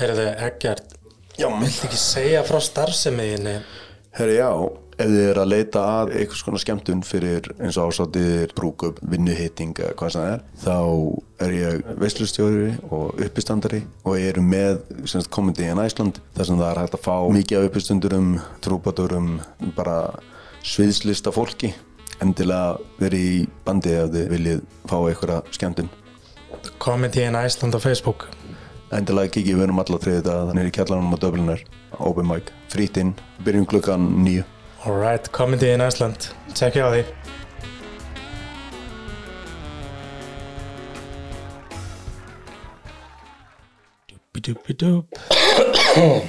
Herðu, Eggert, Já, viltu ekki segja frá starfsemiðinni? herri já, ef þið er að leita að einhvers konar skemmtun fyrir eins og ásáttir, brúkup, vinnuhitting eða hvað sem það er, þá er ég veislustjóri og uppistandari og ég eru með Comedy in Iceland þar sem það er hægt að fá mikið af uppistundurum, trúbaturum, bara sviðslista fólki endilega verið í bandi ef þið viljið fá einhverja skemmtun Comedy in Iceland á Facebook. Endilega kikið, við erum alla þriðið það þannig er í kjallanum á Dublinar open mic, frýtt inn, byrjum klukkan nýju Alright, Comedy in Iceland. Tjekkja á því.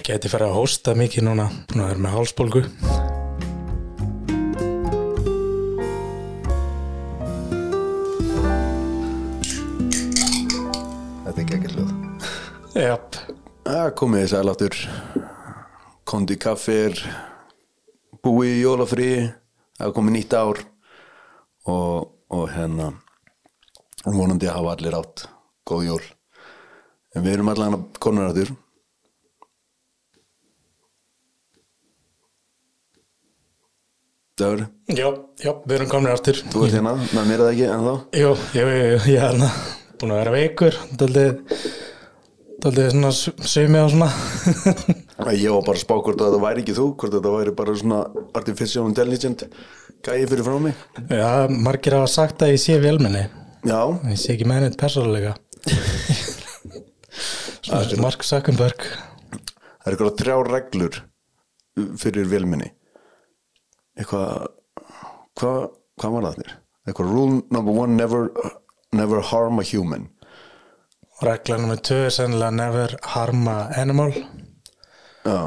Geti farið að hósta mikið núna. Að vera með hálsbólgu. Jáp. Það komið þess aðláttur kondi kaffir búið í jólafrí það er komið nýtt ár og, og hérna vonandi að hafa allir átt góð jól en við erum allan að konar áttur Dagur, Já, já, við erum komin aftur. þú ert hérna, með mér eða ekki en þá Jú, ég er hérna búin að vera veikur. Daldið, daldið svona sumi og svona. Ég var bara að spá hvort að þetta væri ekki þú hvort þetta væri bara svona artificial intelligent gæði fyrir frá mig Já, margir hafa sagt að ég sé velmenni. Já, Ég sé ekki með henni persónulega. Svona Mark Zuckerberg. það er eitthvað þrjá reglur fyrir vilminni eitthvað hvað, hvað var það þér? eitthvað rule number one never, never harm a human Regla nummer 2 er sennilega never harma animal. Já,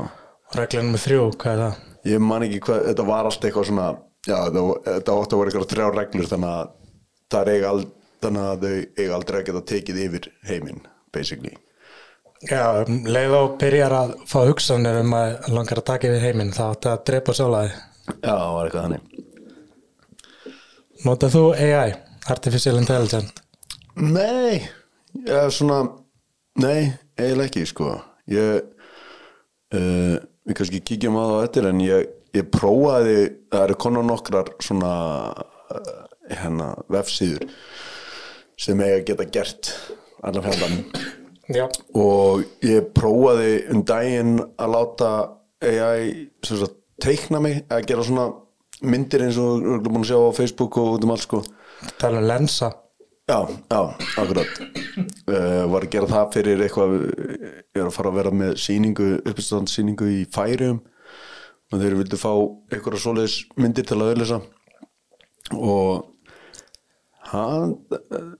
Regla nummer 3, hvað er það? ég man ekki hvað þetta var allt eitthvað svona já, þetta, þetta átti að vera eitthvað þrjá reglur þannig að það er eiga þannig að þau eiga aldrei að geta tekið yfir heiminn basically Já, um leið og byrjar að fá hugsanir um að langar að taka yfir heiminn þá átti að drepa sjálfaði. Já, það var eitthvað þannig Notað þú AI, Artificial Intelligence? Nei, er svona Nei, eiginlega ekki sko Ég uh, Við kannski kíkjum á það eftir en ég, ég prófaði það eru konar nokkrar svona uh, hérna vefsíður sem eiga að geta gert allan fjandan Já. og ég prófaði um daginn að láta AI sem sagt, teikna mig að gera svona myndir eins og við erum búin að sjá á Facebook og út um allt sko Tala um lensa. Já, já, akkurat. Uh, var að gera það fyrir eitthvað ég er að fara að vera með síningu uppistandsýningu í færium og þeir vildu fá eitthvað svoleiðis myndir til að auðlýsa og hann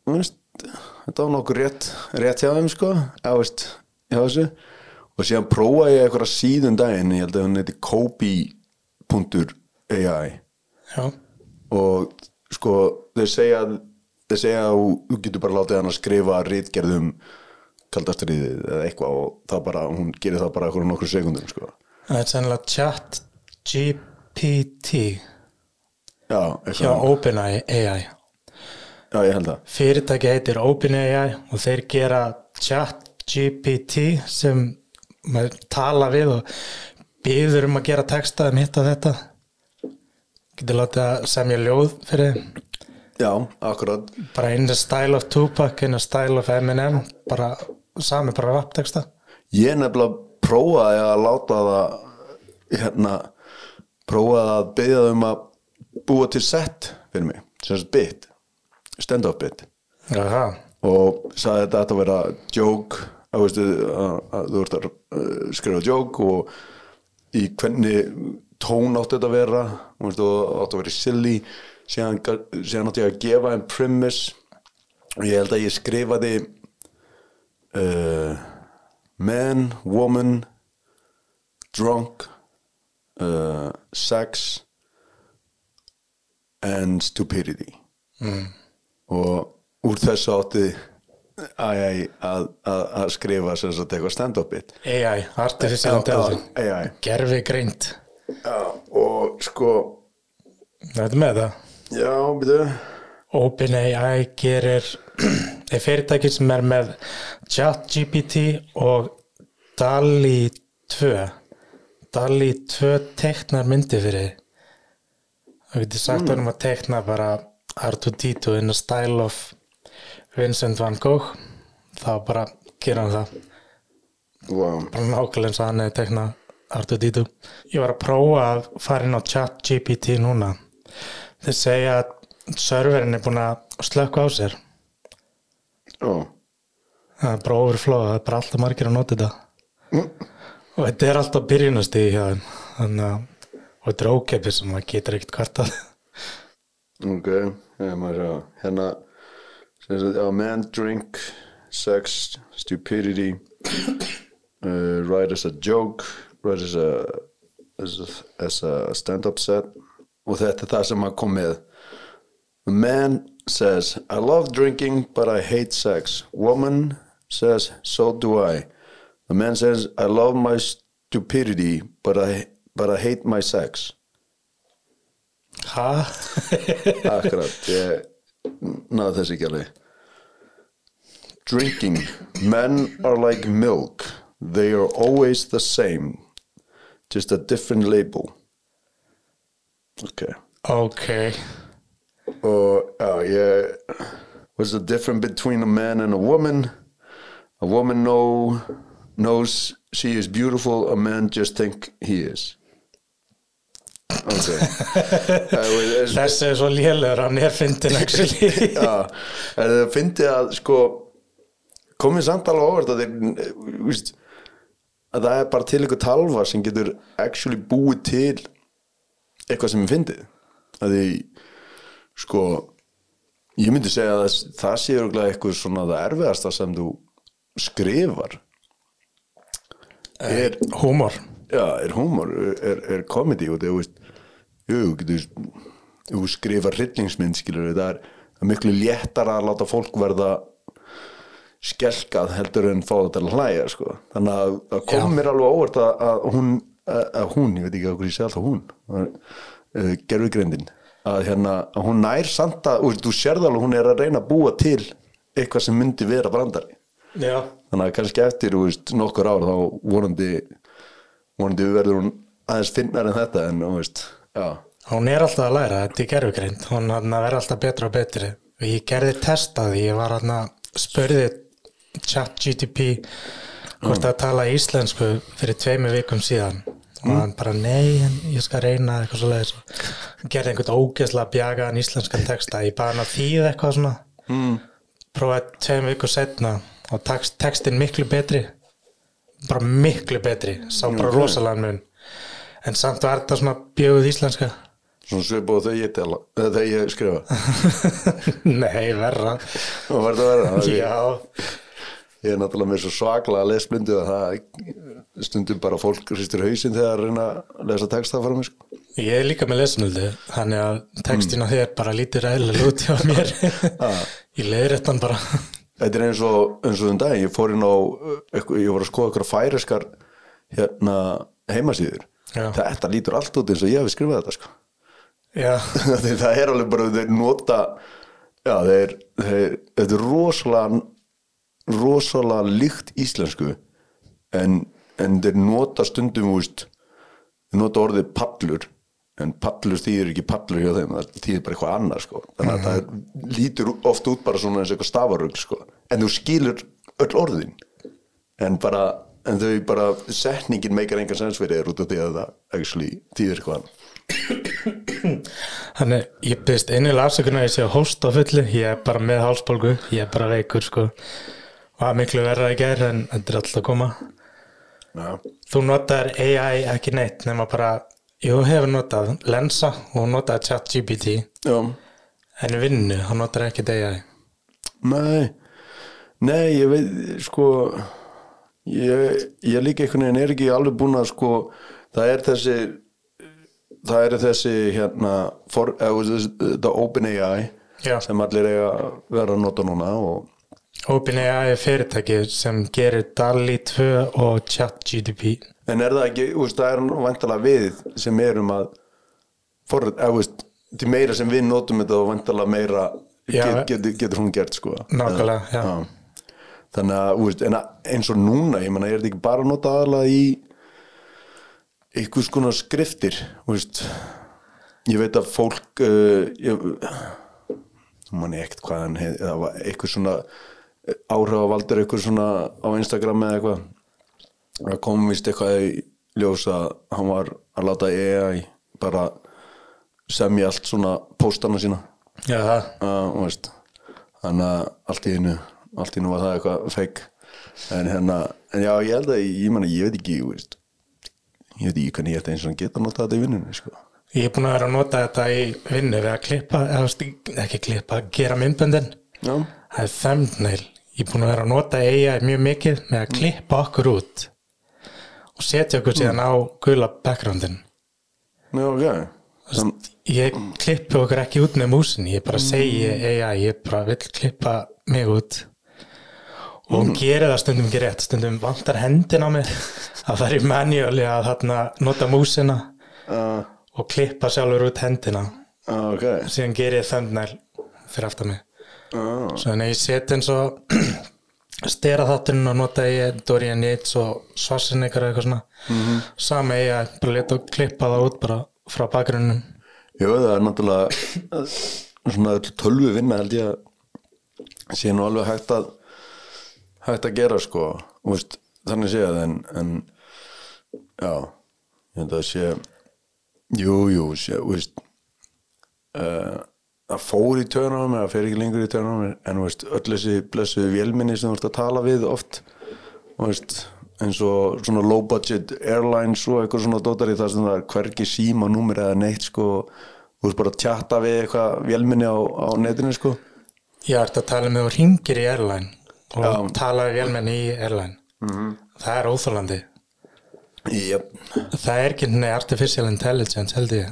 veist, þetta var nokkuð rétt rétt hjá þeim sko já, veist, hjá þessu. Og síðan prófaði ég eitthvað síðun daginn ég held að hann heiti kobi.ai og sko þeir segja þeir segja að þú- getur bara látið hann að skrifa rítgerðum kaldastriðið eða eitthvað og það bara, hún gerir það bara eitthvað nokkur sekundum sko. Það er sennilega chat GPT já, hjá OpenAI. já, ég held það Fyrirtæki heitir OpenAI og þeir gera chat GPT sem maður tala við og býður um að gera texta um hitt og þetta. Getur látið að semja ljóð fyrir. Já, akkurat, bara in the style of Tupac in the style of Eminem bara sami bara rapteksta ég nefnilega prófaði að láta það hérna prófaði að byggja það um að búa til set fyrir mig, sem sagt bit stand-up bit. Jaha, og sagði þetta að vera joke að, veistu, að, að þú ert að uh, skrifa joke og í hvernig tón átti þetta að vera og átti að vera silly síðan, síðan átti ég að gefa einn premise og ég held að ég skrifaði uh, man, woman drunk uh, sex and stupidity. Og úr þessu átti AI að, að, að skrifa sem sagt eitthvað stand-upið. AI, Artificial Intelligence. AI gerfi greint já, og sko þetta með það já, byrju OpenAI gerir er fyrirtæki sem er með chat GPT og Dali 2 Dali 2 teknar myndi fyrir. Þú getur sagt honum að tekna bara R2-D2 in the style of Vincent van Gogh. Þá bara gera hann það. Wow. bara nákvæmlega eins og hann hefði teknað R2-D2 ég var að prófa að fara inn á chat GPT núna þeir segja að serverin er búin að slökka á sér. Ó, það er bara overflow, það er bara alltaf margir að nota þetta. Og þetta er alltaf byrjunastíði hjá þeim. Þannig að og þetta er ókepið sem maður getur ekkert kvartað. Ok ég maður sjá. Hérna a man drink sex stupidity uh, write as a joke write as a as a, as a stand-up set og þetta er það sem að kom með. A man says I love drinking but I hate sex. Woman says so do I. The man says I love my stupidity but I, but I hate my sex. Ha? Akkurat, ég náðu þessi ekki alveg. Drinking. Men are like milk. They are always the same. Just a different label Ok. Ok. Og já, ég What's the difference between a man and a woman? A woman know, knows she is beautiful A man just think he is. Ok. Uh, þessi er svo lélegur, hann er fyndin actually. Já, það fyndi að sko komið samt alveg óvart að þeir víst, að það er bara til ykkur talva sem getur actually búið til eitthvað sem er fyndið að því sko ég myndi segja að það, sé örugglega eitthvað svona það erfiðasta sem þú skrifar er, húmor já, er humor er, er comedy og er veist, þú þú skrifar hryllingsmynd skilur það er, miklu léttara að láta fólk verða skelkað heldur en fá það til að hlæja sko. þannig að það kom Já. mér alveg óvart að, að hún að, að hún, ég veit ekki okkur ég sé alltaf hún. Uh, gerfugreindin að hérna, að hún nær samt að þú sérð alveg hún er að reyna að búa til eitthvað sem myndi vera brandari. Já, þannig að kannski eftir veist, nokkur ár þá vonandi vonandi verður hún aðeins finnar en þetta en veist, hún er alltaf að læra þetta er gerfugreind, hún vera alltaf betra og betri og ég gerði testaði ég var að spurði chat GTP hvort að tala íslensku fyrir tveimu vikum síðan. Og hann bara nei, ég skal reyna eitthvað svo leiðis hann gerði einhvern ógeðslega bjagaðan íslenskan texta ég bara hann að þýða eitthvað svona. Mm. prófaði tveim viku setna og text, textin miklu betri. Bara miklu betri. Sá bara Ok. rosalega mun. En samt var þetta svona bjöguð íslenska. Svona svipað þegar ég tala þegar ég skrifa. Nei, verra. Og að vera það já, ég er náttúrulega með svo svaklega að lesa myndu að það stundum bara fólk hristir hausinn þegar að reyna að lesa texta frá mig sko. ég er líka með lesunöldu þannig að textin á þér bara lítur eðlilega út hjá mér. Ég leiðir þetta bara. Þetta er eins og eins og um dag ég fór inn á ég voru að skoða eitthvað færiskar hérna heimasíður. Já. þetta lítur allt út eins og ég hef skrifað þetta sko. Það er alveg bara þeir nota já þeir, þeir þetta er rosalega rosalega líkt íslensku en, en þeir nota stundum úst, þeir nota orðið pallur en pallur þýðir ekki pallur hjá þeim það þýðir bara eitthvað annað sko. þannig að það lítur oft út bara svona eins og eitthvað stafarugl sko. en þú skilur öll orðin en bara en þau bara, setningin meikar engan sens fyrir þér út af því að það actually þýðir eitthvað annað þannig ég byrst innilega afsökunar að ég sé að hósta á fullu ég er bara með hálsbólgu, ég er bara veikur sko, er miklu verra að gera en þetta er alltaf að koma Já. þú notar AI ekki neitt nema bara, jú hefur notað lensa og notað chat GPT Já. en í vinnu, hann notar ekki AI Nei, nei, ég veit, sko, ég, ég líka einhvern veginn er ekki alveg búin að, sko, það er þessi, það er þessi, hérna, for, eða, þetta OpenAI Já. sem allir eiga að vera að nota núna og, OpenAI er fyrirtæki sem gerir DALI 2 og chat GTP en er það ekki, úst, það er vantalega við sem erum að, for, eða, úst, til meira sem við notum þetta og vantalega meira Já. get, get, getur hún gert, sko. Nákvæmlega, já. þannig að, veist, en að, eins og núna ég menna, er þetta ekki bara að nota aðalega í einhvers konar skriftir veist ég veit að fólk uh, ég, nú man ég ekkert hvað hann var eitthvað svona áhrifavaldur eitthvað svona á Instagram eða eitthvað? Það kom vist eitthvað í ljós að hann var að láta AI bara semja allt svona póstana sína. Uh, veist. Þannig að allt í hennu allt í hennu var það eitthvað fake. En hérna, en já ég held að ég, meni, ég veit ekki, veist. Ég veit ekki hvernig ég ætti eins og geta notað þetta í vinnunni sko. ég er búin að vera að nota þetta í vinnu við að klippa, eða ekki klippa gera myndböndin, já, það er thumbnail ég er búin að vera að nota AI mjög mikið með að klippa okkur út og setja okkur síðan á gula backgroundin. Já, ok. Þann, ég klippi okkur ekki út með músin ég bara segi AI, ég bara vill klippa mig út. Og hún gerir það stundum ekki rétt stundum vantar hendin á mig að það er manuáli að þarna nota músina uh, og klippa sjálfur út hendina. Uh, ok. Síðan gerir ég thumbnail fyrir aftan mig uh, svo en ég set eins og stera þátturinn og nota ég Dorian Yates og Schwarzenegger eða eitthvað svona. Sama ég að bara leta og klippa það út bara frá bakgrunnum Jú, það er náttúrulega svona tölvu vinna held ég að sé nú alveg hægt að hægt að gera sko. Veist, þannig séð en, en já, ég held að sé jú, jú, sé, veist uh, það fór í törnum eða fer ekki lengur í törnum en veist, öll þessi blessuðu vélminni sem þú ert að tala við oft veist, eins og svona low budget airlines og eitthvað svona dótari þar sem það er hvergi síma númer eða neitt sko. Þú veist bara að tjatta við eitthvað vélminni á, á netinu sko. Ég ert að tala með og ringir í airline og Já. tala við vélmenn í airline. Það er óþólandi yep. það er ekki artificial intelligence held ég.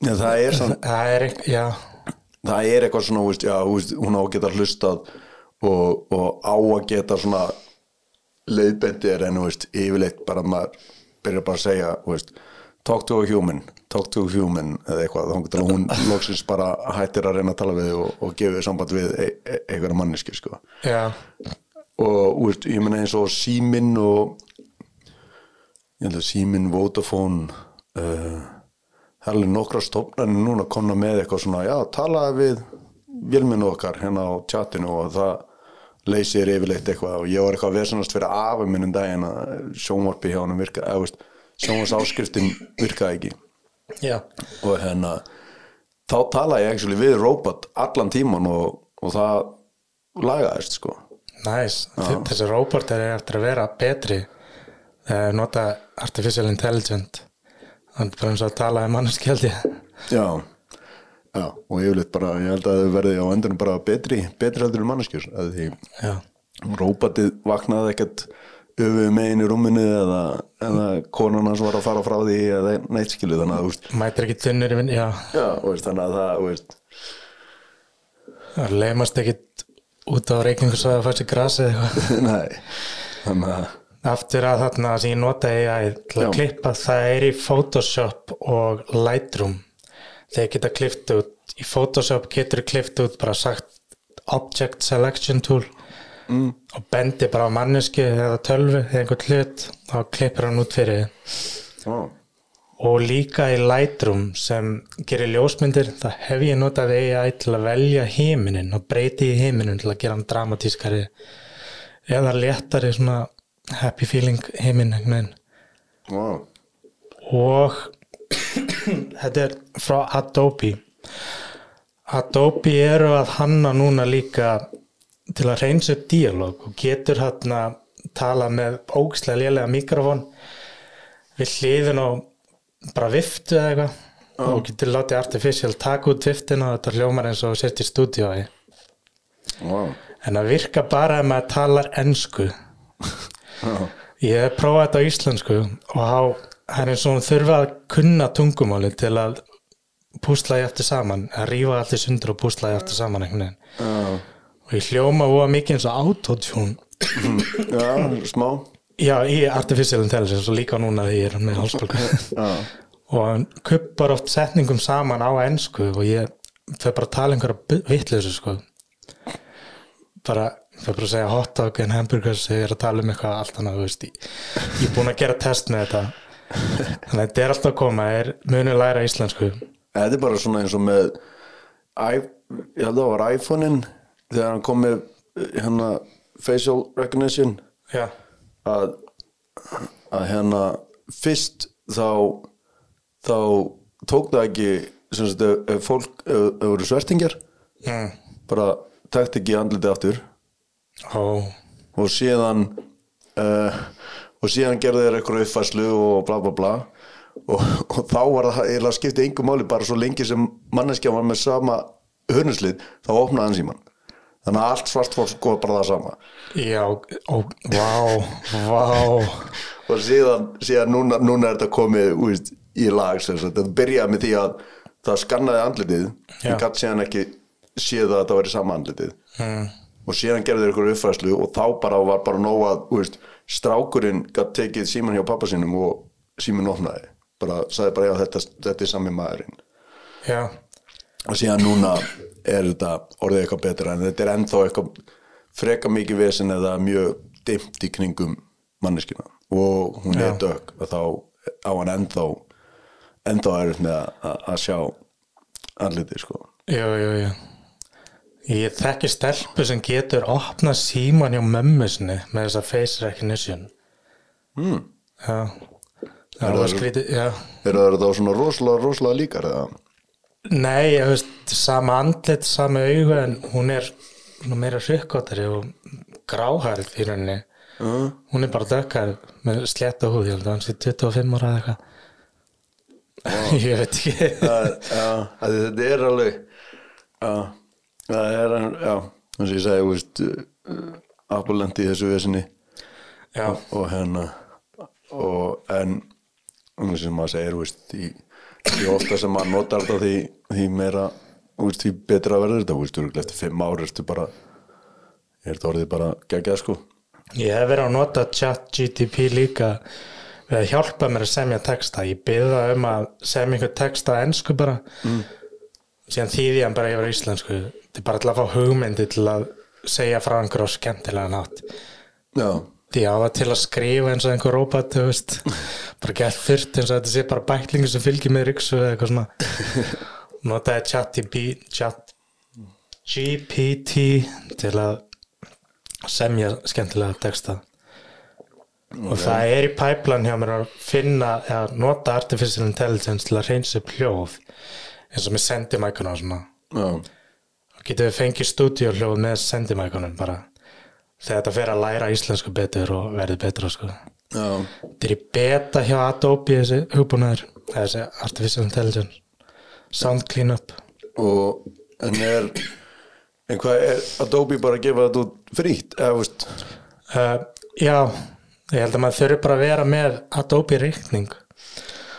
Já, það er samt það er já það er eitthvað svona, veist, já, veist, hún á að geta hlustað og, og á að geta svona leiðbendir en veist, yfirleitt bara maður byrjar bara að segja, veist talk to a human, talk to a human eða eitthvað, þá hún loksins bara hættir að reyna að tala við og, og gefið samband við e e einhverja manneski, sko. Já, og veist, ég meina eins og síminn og ég held að síminn, Vodafone uh, það er alveg nokkra stofnarnir núna að koma með eitthvað svona, já, talaði við vélminu okkar hérna á chatinu og það leysir yfirleitt eitthvað. Og ég var eitthvað að vesenast fyrir afa minnum daginn að sjónvarpi hjá hann virka, eða veist, sjónvars áskriftin virkaði ekki. Já. Og hérna þá talaði ég actually við robot allan tíman og, og það lagaðist sko. Næs, þessi róbort er eftir að vera betri þegar nota artificial intelligence eins og að tala um mannskjaldi Já, já, og yfirleitt bara, ég held að þau verði á endunum bara betri, betri heldur en manneskjur að því Já, róbatið vaknaði ekkert öfu megin í rúminu eða, eða konan hans var að fara frá því eða neitt skilu þannig að veist, mætir ekki þunnur í vinn, já. Já, veist, þannig að það, veist, það leimast ekki út á reykingu að fæst í grasi eða eitthvað. Nei, þannig að, Aftur að þarna sem ég nota AI til að klippa, það er í Photoshop og Lightroom þeir geta klift út í Photoshop getur klift út bara sagt Object Selection Tool mm. og bendi bara á manneski eða tölvu eða einhvern hlut þá klippir hann út fyrir þið. ó, og líka í Lightroom sem gerir ljósmyndir það hef ég notað AI til að velja heiminin og breyti í heiminin til að gera hann dramatískari eða léttari svona happy feeling heiminn ó, og þetta er frá Adobe. Adobe eru að hanna núna líka til að reynsa upp díalóg og getur hann að tala með ógislega lélega mikrofón við hliðin á bara viftu eða eitthvað. Og getur látið artificial taka út viftina og þetta hljómar eins og sért í stúdíói. Ó, en það virka bara ef maður talar ensku. ó, Ég hef prófað þetta á íslensku og það er eins og hún þurfa að kunna tungumáli til að púsla ég eftir saman, að rífa allt í sundur og púsla ég eftir saman einhvern veginn. ó, Og ég hljóma óa mikið eins og autotune. já, smá, Já, í artificial intelligence og líka núna því ég er með hálsbólku. já, og hann kuppar oft setningum saman á ensku og ég þau bara að tala einhverja vitleysu sko. Bara það er bara að segja hot dog en hamburgers þegar ég er að tala um eitthvað allt annað veist, ég, ég er búin að gera test með þetta. Þannig að þetta er alltaf að koma er munið læra íslensku. Þetta er bara svona eins og með I, ég held að það var iPhone-in þegar hann kom með hérna facial recognition. Já, að, að hérna fyrst þá þá tók það ekki sem sagt, ef, fólk, ef, ef voru svertingjar mm. bara takt ekki andliti aftur ó, og síðan uh, og síðan gerði þeir eitthvað uppfæslu og bla bla bla. Og, og þá var það eiginlega skipti engu máli bara svo lengi sem manneskja var með sama hörnuslið þá opnaði hann síman þannig að allt svart fólk sko bara það sama. Já, ó, vá vá, og síðan, síðan núna, núna er þetta komið úst, í lag þetta byrjaði með því að það skannaði andlitið. En gatt síðan ekki séð að þetta væri sama andlitið. Mm. Og síðan gerði þeir ykkur uppfæslu og þá bara var bara nóg að úst, strákurinn gatt tekið síman hjá pappa sínum og síman opnaði. Bara sagði bara já þetta, þetta er sami maðurinn. Já, og síðan núna er þetta orðið eitthvað betra en þetta er ennþá eitthvað freka mikið vesen eða mjög dimmt í kringum manneskina og hún er Já. dög og þá á hann ennþá ennþá er með að, sjá andliti sko. Jú, jú, jú ég þekki stelpu sem getur opnað síman hjá mömmu sinni með þessa face recognition mm. já það var skrítið, já er það þá svona rosalega, rosalega líkar eða? Nei, ég veist, sama andlit, sama augu en hún er meira hrykkóttari og gráhærð í rauninni. Uh, Hún er bara dökkar með slétta húð, ég held að hann sé 25 ára eða eitthvað. ég veit ekki. það, já, þetta er alveg já, það er já, eins og ég segi, þú veist uh, Apple-lendi í þessu vesinni Já, og hérna og en um sem maður segir þú veist, því, því ofta sem maður notar þetta því, því meira þú veist, því betra verður þetta þú veist, örugglega eftir fimm ár ertu bara er þetta orðið bara geggjað sko ég hef verið að nota chat GTP líka við að hjálpa mér að semja texta. Ég byrða um að semja einhver texta ennsku bara. Mm. Síðan þýði hann bara yfir íslensku. Þetta er bara til að fá hugmyndi til að segja frá einhver á skemmtilega nátt. já, Því á það til að skrifa eins og einhver þú veist, bara gett þurft eins og þetta sé bara bæklingu sem fylgir með ryksu eða eitthvað svona. Notaði chat, chat GPT til að semja skemmtilega texta. Og það er í pipeline hjá mér að finna, eða nota artificial intelligence til að reynsa upp hljóð eins og með sendimækuna og svona. já, Og getum við fengið stúdíuhljóð með sendimækunum bara? Þegar þetta fer að læra íslensku betur og verði betra sko. já. Þetta er í beta hjá Adobe þessi hugbúnaður, þessi Artificial Intelligence Sound Cleanup. Og en er en hvað er Adobe bara að gefa þetta út frítt eða veist? Uh, Já, ég held að maður þurfi bara að vera með Adobe reikning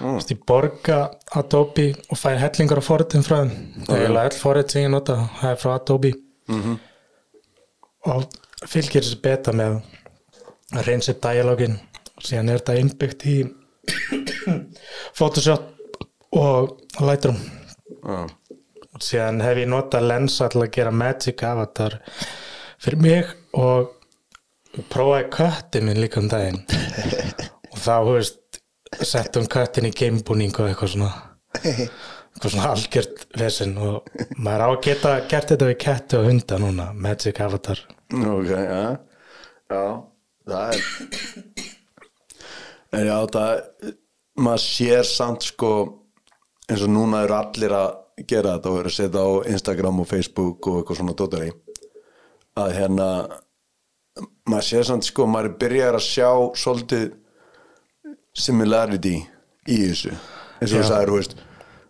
mm. Ég borga Adobe og fæ hellingar á forritin frá þeim. Það er eiginlega öll forrit sem ég nota það er frá Adobe. -hmm. og fylgir þessi beta með að reynsa upp dialogin. Og síðan er þetta innbyggt í Photoshop og Lightroom. Og síðan hef ég notað lensa til að gera Magic Avatar fyrir mig og prófaði köttin minn líka um daginn. Og þá, þú veist settum köttin í gamebúning og eitthvað svona. Eitthvað svona algjört vesinn og maður á að geta gert þetta við ketti og hunda núna Magic Avatar. Ok, já. Já, það er en já, það maður sér samt sko eins og núna eru allir að gera þetta og eru að setja á Instagram og Facebook og eitthvað svona dótari. Að hérna maður sér samt sko, maður byrjar að sjá svolítið similarity í þessu. Eins og þú sagðir, þú veist,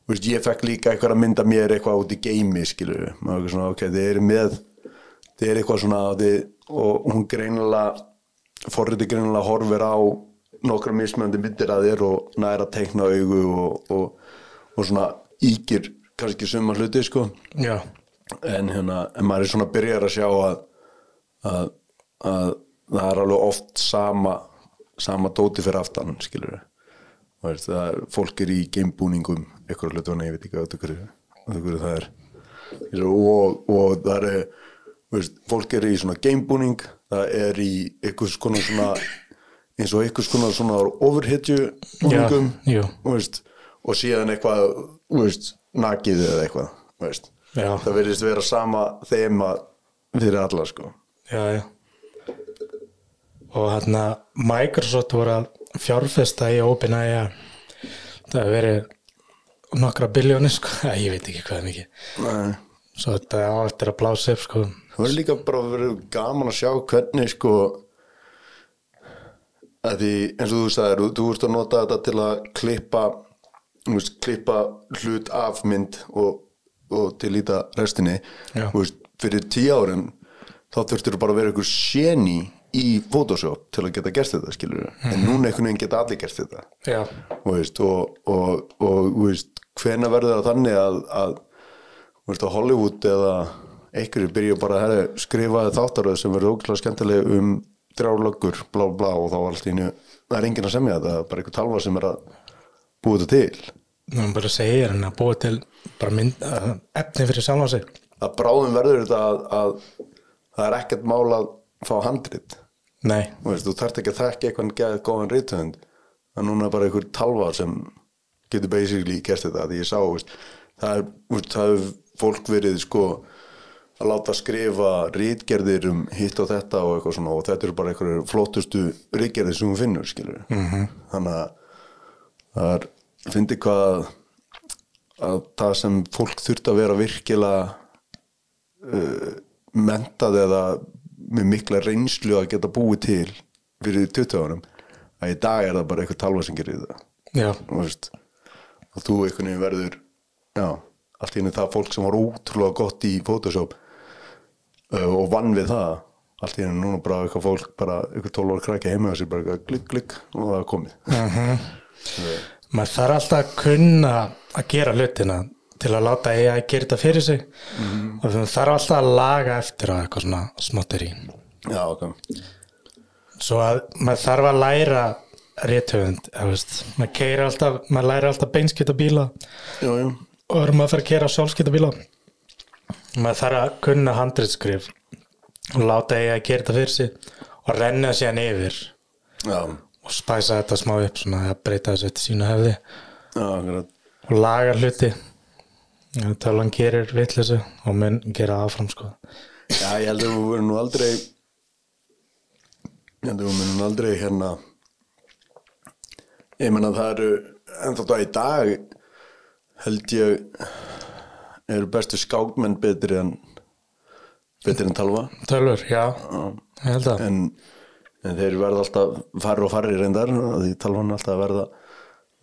veist ég fekk líka eitthvað að mynda mér eitthvað út í geimi skilur maður svona, ok, þið eru með þið er eitthvað svona þið, og hún greinilega forriti greinilega horfir á nokkra mismöndi myndir að þér og næra teikna augu og, og, og svona ígir kannski suma hluti sko. Já, en hérna, en maður er svona byrjar að sjá að, að, að það er alveg oft sama sama dóti fyrir aftan skilur það er, fólk er í gamebúningum eitthvað hlutu og ég veit ekki að hverju, að hverju það er. Og, og það er veist, fólk er í svona gamebúning það er í konar svona eins og einhvers konar svona overhitju búningum þú veist, og síðan eitthvað veist, nakið eða eitthvað. Já. það verðist vera sama þema fyrir alla sko. Já, já og hérna Microsoft voru að fjárfesta í OpenAI. Það hefur verið nokkra biljónir sko, Æ, ég veit ekki hvað er mikið. Nei. svo þetta á eftir að blása upp sko. Það verður líka bara verið gaman að sjá hvernig sko að því eins og þú sagðir þú, þú ert að nota þetta til að klippa þú veist, klippa hlut af mynd og, og til líta restinni. Þú veist, fyrir tíu árin þá þurftur bara að vera einhver séni í Photoshop til að geta gert þetta skilur en núna einhvern veginn geta allir gert þetta. Já, Þú veist, og, og, og veist, hvena verður það þannig að, að, veist, Hollywood eða einhverju byrja bara að herri, skrifa þáttaröð sem verður ógæslega skemmtileg um þrjárlöggur, blá blá og þá allt í nýju, það er enginn að semja þetta það er bara einhver talva sem er að búa þetta til. Nú erum bara að segja hérna að búa til bara mynd, efni fyrir sig. Að bráðum verður þetta að, að það er ekkert mál að fá handrit. Nei, þú veist, þú þarft ekki að þekka eitthvað geðið góðan rithönd það er núna bara einhver talva sem getur basically gert þetta því ég sá, veist, það er hefur fólk verið sko að láta skrifa rítgerðir um hitt og þetta og eitthvað svona og þetta eru bara einhverju flottustu rítgerðir sem hún finnur, skilur -hmm. þannig að það er, fyndi hvað að það sem fólk þurft að vera virkilega uh, mentað eða með mikla reynslu að geta búið til fyrir 20 árum að í dag er það bara eitthvað talva sem gerir það. Og þú einhvern veginn verður já, allt í henni það fólk sem var ótrúlega gott í Photoshop uh, og vann við það allt í henni núna bara eitthvað fólk bara eitthvað 12 ára krækja heima og sér bara eitthvað glikk glikk og það er komið. Maður þarf alltaf að kunna að gera hlutina til að láta AI gera þetta fyrir sig. Og það þarf alltaf að laga eftir á eitthvað svona smottir í. Já, ok. Svo að maður þarf að læra réttöfund, maður keira alltaf maður læra alltaf beinskita bíla. Jú, jú. og erum maður að fara að keira sjálfskita bíla. Maður þarf að kunna handriðskrif og láta AI að gera þetta fyrir sig og renna síðan yfir já, og spæsa þetta smá upp svona að breyta þessu eftir sína hefði. Já, og laga hluti talan gerir vitleysu og mun gera áfram sko. Já, ég held að við verðum nú aldrei ég held að við verðum nú aldrei hérna ég menna það eru en þetta í dag held ég eru bestu skákmenn betri en betri en talva tölur, já, ég held að en, en þeir verða alltaf farri og farri reyndar því talvan alltaf verða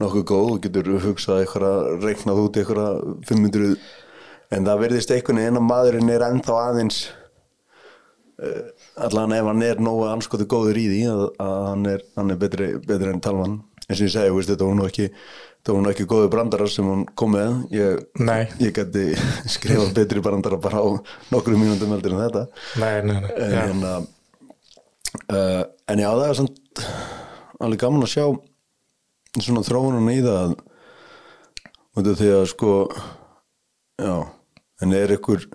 nokkuð góð og getur hugsað eitthvað reiknað út eitthvað 500 en það verðist einhvern veginn að maðurinn er ennþá aðeins uh, allan ef hann er nógu anskotu góður í því að, að hann, er, hann er betri, betri en talvan eins og ég segi, veist, þetta var nú ekki þetta var nú ekki góðu brandarar sem hann kom með. Ég, ég geti skrifað betri brandara bara á nokkru mínúndum heldur en þetta. Nei, nei, nei, en, já, hérna, uh, en já, það er samt alveg gaman að sjá svona þróunan í það út af því að sko já, en er ykkur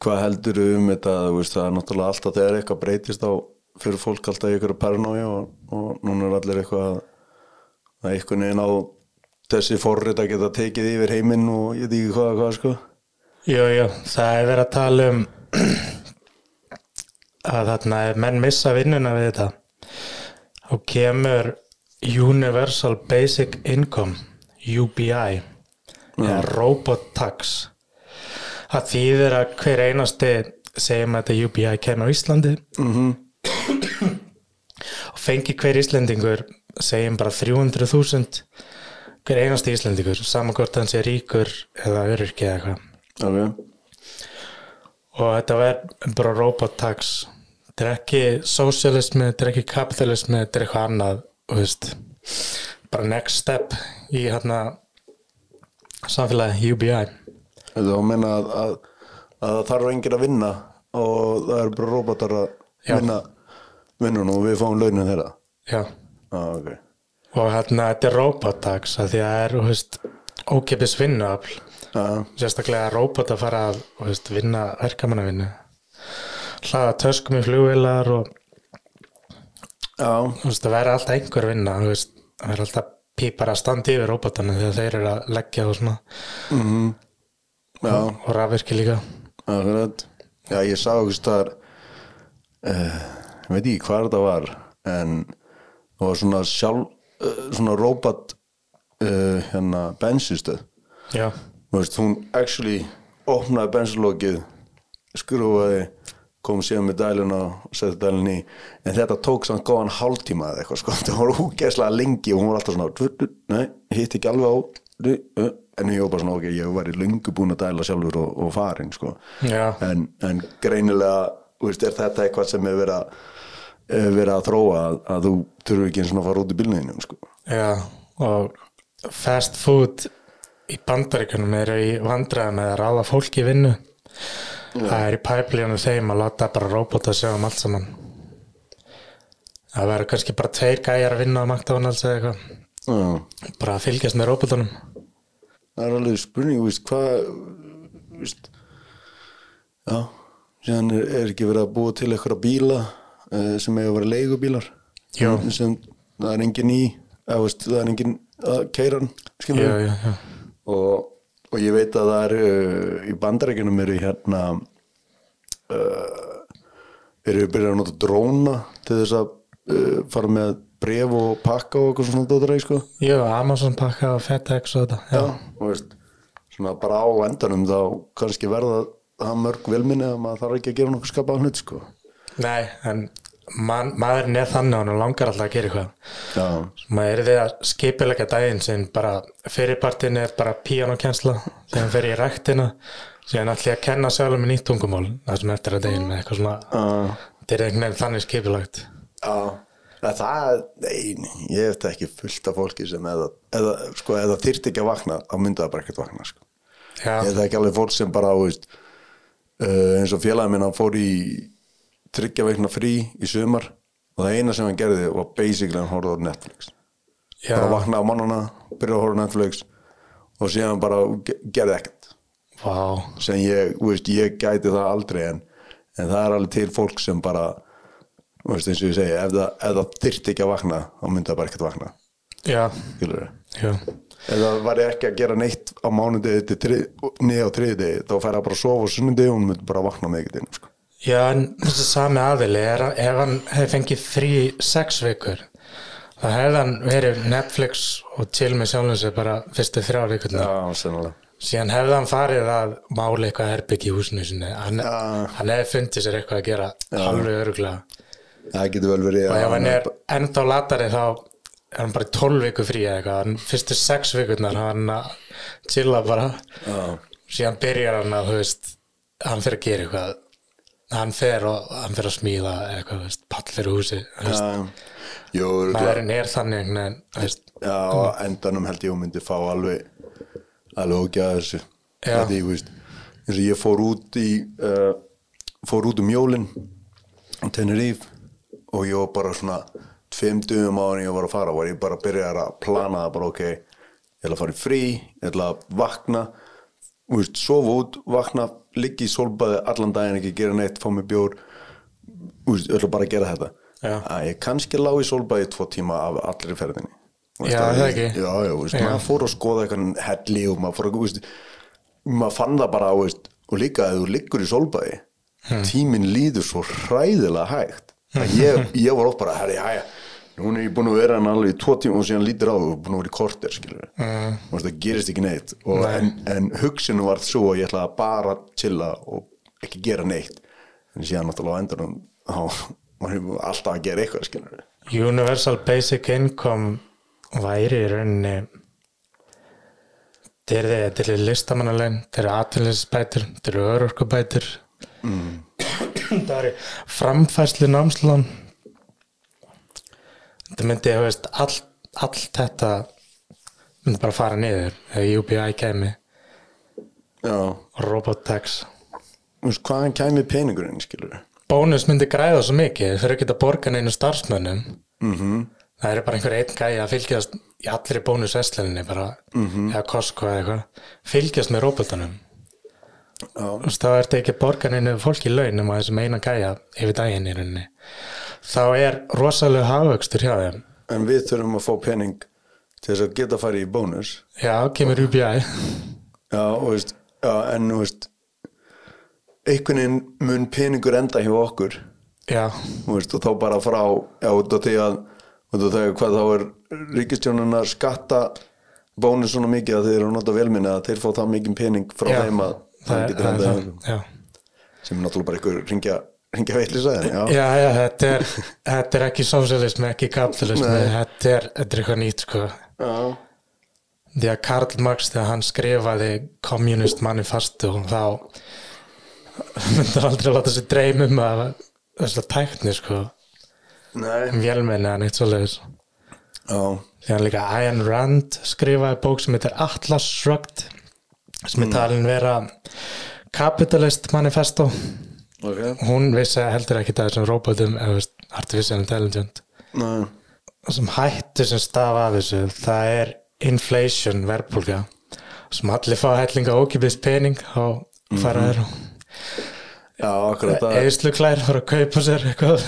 hvað heldur um þetta? Veist, það er náttúrulega alltaf þegar eitthvað breytist á fyrir fólk alltaf ykkur paranoia og, og núna er allir eitthvað að að einhvern veginn á þessi forrið að geta tekið yfir heiminn og ég veit ekki hvað, hvað sko. Jú, jú, það er verið að tala um að þarna menn missa vinnuna við þetta þá kemur Universal Basic Income UBI eða Robot Tax. Það þýðir að hver einasti segjum að þetta UBI kemur á Íslandi. Mm og fengi hver Íslendingur segjum bara 300.000 hver einasti Íslendingur saman hvort hann sé ríkur eða öryrki eða eitthvað. Ok, og þetta verð bara robot tax. Þetta er ekki socialismi, þetta er ekki kapitalismi þetta er eitthvað annað þú veist, bara next step í hérna samfélagi UBI þá meina að, að, að það þarf enginn að vinna og það eru bara robotar að Já. vinna vinnun og við fáum launin þeirra. já, Ah, ok. og hérna þetta er robot tax að því að það er þú veist, ókipis vinnuafl Ah, sérstaklega robot að fara að þú veist, vinna verkamannavinnu hlaða töskum í flugvilar og þú það væri alltaf einhver vinna það væri alltaf pípar að standa yfir róbotana þegar þeir eru að leggja og svona. Já, og rafvirki líka. Akkurat. Já, ég sá ekki staðar uh, ég veit ekki hvað þetta var en það var svona sjálf uh, svona robot uh, hérna bensinstöð já, veist, hún actually opnaði bensinlókið skrúfaði kom síðan með dæluna og setti dæluna í. En þetta tók samt góðan hálftíma eða eitthvað sko, það var úgeðslega lengi og hún var alltaf svona, "Du, du, nei, hitt ekki alveg á du, uh." en ég var bara svona, ok, ég var í lungu búin að dæla sjálfur og, og farin sko. Já, en, en greinilega veist, er þetta eitthvað sem er verið að er verið að þróa að, að þú þurfur ekki eins og að fara út í bílniðinu sko. já og fast food í bandaríkunum eru í vandræða með að ráða fólki í vinnu það er í pæplíunum þeim að láta bara robota sjá um allt saman. Það verður kannski bara tveir gæjar að vinna á McDonalds eða eitthvað. Bara að fylgjast með robotunum það er alveg spurning, veist, hvað veist já, síðan er, er ekki verið að búa til eitthvað bíla uh, sem hefur verið leigubílar. Sem, það er engin í eða, veist, það er engin að já. og, og ég veit að það er uh, í bandarækjunum eru hérna uh, eru byrjað að nota dróna til þess að uh, fara með bref og pakka og eitthvað svona dótaræk sko já, Amazon pakka og FedEx og þetta já, Já, og veist, svona bara á endanum þá kannski verða það mörg velminni að maður þarf ekki að gera nokkuð skapaðan hlut sko. nei, en man, maðurinn er þannig og hann langar alltaf að gera eitthvað. Maður er því að skipilega daginn sem bara fyrirpartin er bara píanokensla síðan fer ég í ræktina síðan ætlum ég að kenna sjálfum með nýtt tungumál það sem eftir að daginn með eitthvað svona þetta er einhvern veginn þannig skipilagt já. Það, það, nei, ég þetta ekki fullt af fólki sem eða, eða, sko, eða þyrfti ekki að vakna, þá myndi það bara ekkert vakna sko. já, Ég það ekki alveg fólk sem bara, þú veist, uh, eins og félagin minn, hann fór í tryggja veikna frí í sumar og það eina sem hann gerði var basically hann horfði á Netflix. já, Bara vaknaði á mannana, byrjaði að horfa á Netflix og síðan bara ge- gerði ekkert. vá, sem ég, veist, ég gæti það aldrei en, en það er alveg til fólk sem bara veist, eins og ég segi, ef það, ef það þyrfti ekki að vakna þá myndi það bara ekkert vakna ef það var ekki að gera neitt á mánudegi niður á þriðdegi þá fær það bara að sofa á sunnudegi og hún myndi bara vakna með ekkert inn sko. Já, en þessi sami aðili er að ef hann hefði fengið frí sex vikur þá hefði hann verið Netflix og til með sjálfum sér bara fyrstu þrjá vikurna Já, síðan hefði hann farið að mála eitthvað herbyggi í húsinu sinni. Hann, hann hefði fundið sér eitthvað að gera alveg öruglega Það getur vel verið og ef hann er ennþá latari þá er hann bara í 12 viku frí eitthvað. Hann fyrstu sex vikurnar hann að chilla bara. Já, síðan byrjar hann að þú veist hann fyrir að gera eitthvað hann fer og hann fyrir að smíða eitthvað, veist, pall fyrir húsi maðurinn er þannig þú veist, Já, á endanum held ég að hún myndi fá alveg alveg ógja þessu. Já. Þetta, ég, veist, eins og ég fór út í uh, fór út um jólin á Tenerife og ég var bara svona tveim dögum á hann ég var að fara var ég bara að byrja að plana það bara ok, ég ætla að fara í frí ég ætla að vakna veist, sofa út, vakna liggi í solbaði allan daginn, ekki gera neitt fá mig bjór ætla bara að gera þetta Já. að ég kannski lá í solbaði í tvo tíma af allri ferðinni Þú veist, Já, að það ekki. já, já, veist, Já. maður fór að skoða eitthvað helli og maður fór að, veist, maður fann það bara, veist, og líka að þú liggur í solbaði, Hmm. tíminn líður svo hræðilega hægt að ég, ég var oft bara, herri, hæja nú er ég búin að vera hann alveg í tvo tíma og síðan lítur á og búin að vera í korter, skilur Mm. mm. það gerist ekki neitt og, en, en hugsinu var svo að ég ætlaði að bara chilla og ekki gera neitt en síðan náttúrulega á endanum þá var ég alltaf að gera eitthvað, skilur Universal Basic Income væri í rauninni þetta er þið, þetta er listamannalein þetta eru atvinninsbætur, þetta eru örorkubætur mm. þetta eru framfæslu námslán þetta myndi, þú veist, allt all þetta myndi bara fara niður þegar UBI kemi og Robotax. Þú veist, hvaðan kæmi peningurinn, skilur bónus myndi græða svo mikið þau eru ekki að borga neinu starfsmönnum. Mm -hmm. það er bara einhver einn gæi að fylgjast í allri bónusveslinni bara, eða Costco eða eitthvað fylgjast með robotunum Já, Þú veist, þá ertu ekki borgarninu fólki laun um að þessum eina gæja yfir daginn í rauninni þá er rosalega hafvöxtur hjá þeim. En við þurfum að fá pening til þess að geta að fara í bónus. Já, kemur UBI Já, og veist, já, en veist einhvern veginn mun peningur enda hjá okkur. Já, veist, og þá bara frá já, út af því að út af því að hvað þá er ríkistjónin að skatta bónus svona mikið að þeir eru að nota velminni að þeir fá það mikið pening frá já. þeim að það það, getur það, endað hjá já. sem er náttúrulega bara einhver ringja, ringja veitlis að já. já, já, þetta er þetta er ekki sósialismi, ekki kapitalismi þetta er, þetta er eitthvað nýtt sko. Já. því að Karl Marx þegar hann skrifaði Communist Manifesto þá myndi aldrei láta sér dreymum að þess að tækni sko. Nei, vélmenni eða neitt svoleiðis. Já, því hann líka Ayn Rand skrifaði bók sem heitir Atlas Shrugged sem er talin vera Capitalist Manifesto ok. Hún vissi heldur ekki það sem robotum Artificial Intelligent. Nei, og sem hættu sem stafa af þessu það er inflation verðbólga. Sem allir fá hellinga ókipis pening og fara þér og já, akkurat það eðislu klær fara að kaupa sér eitthvað.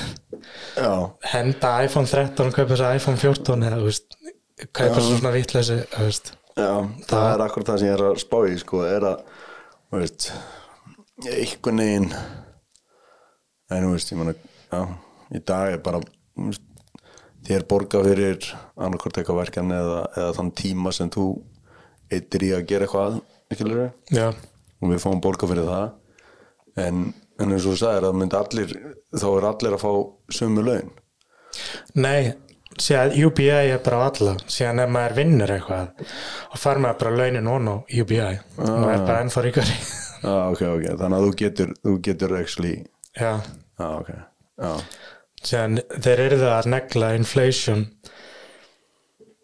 Já, henda iPhone 13 og kaupa sér iPhone 14 eða veist, kaupa sér svona veist. Já, það er akkurat það sem ég er að spá í sko, er að, veist einhvern veginn en þú veist, ég meina já, í dag er bara þér borga fyrir annarkvort eitthvað verkan eða, eða þann tíma sem þú eittir í að gera eitthvað og við fáum borga fyrir það. En, en eins og þú sagðir að myndi allir þá er allir að fá sömu laun. Nei síðan UBI er bara alla. Síðan ef maður vinnur eitthvað og far maður bara launin á UBI og maður er bara ennþá ríkari. Já, ok, ok, þannig að þú getur þú getur actually já, já, ok, já, síðan þeir eru það að negla inflation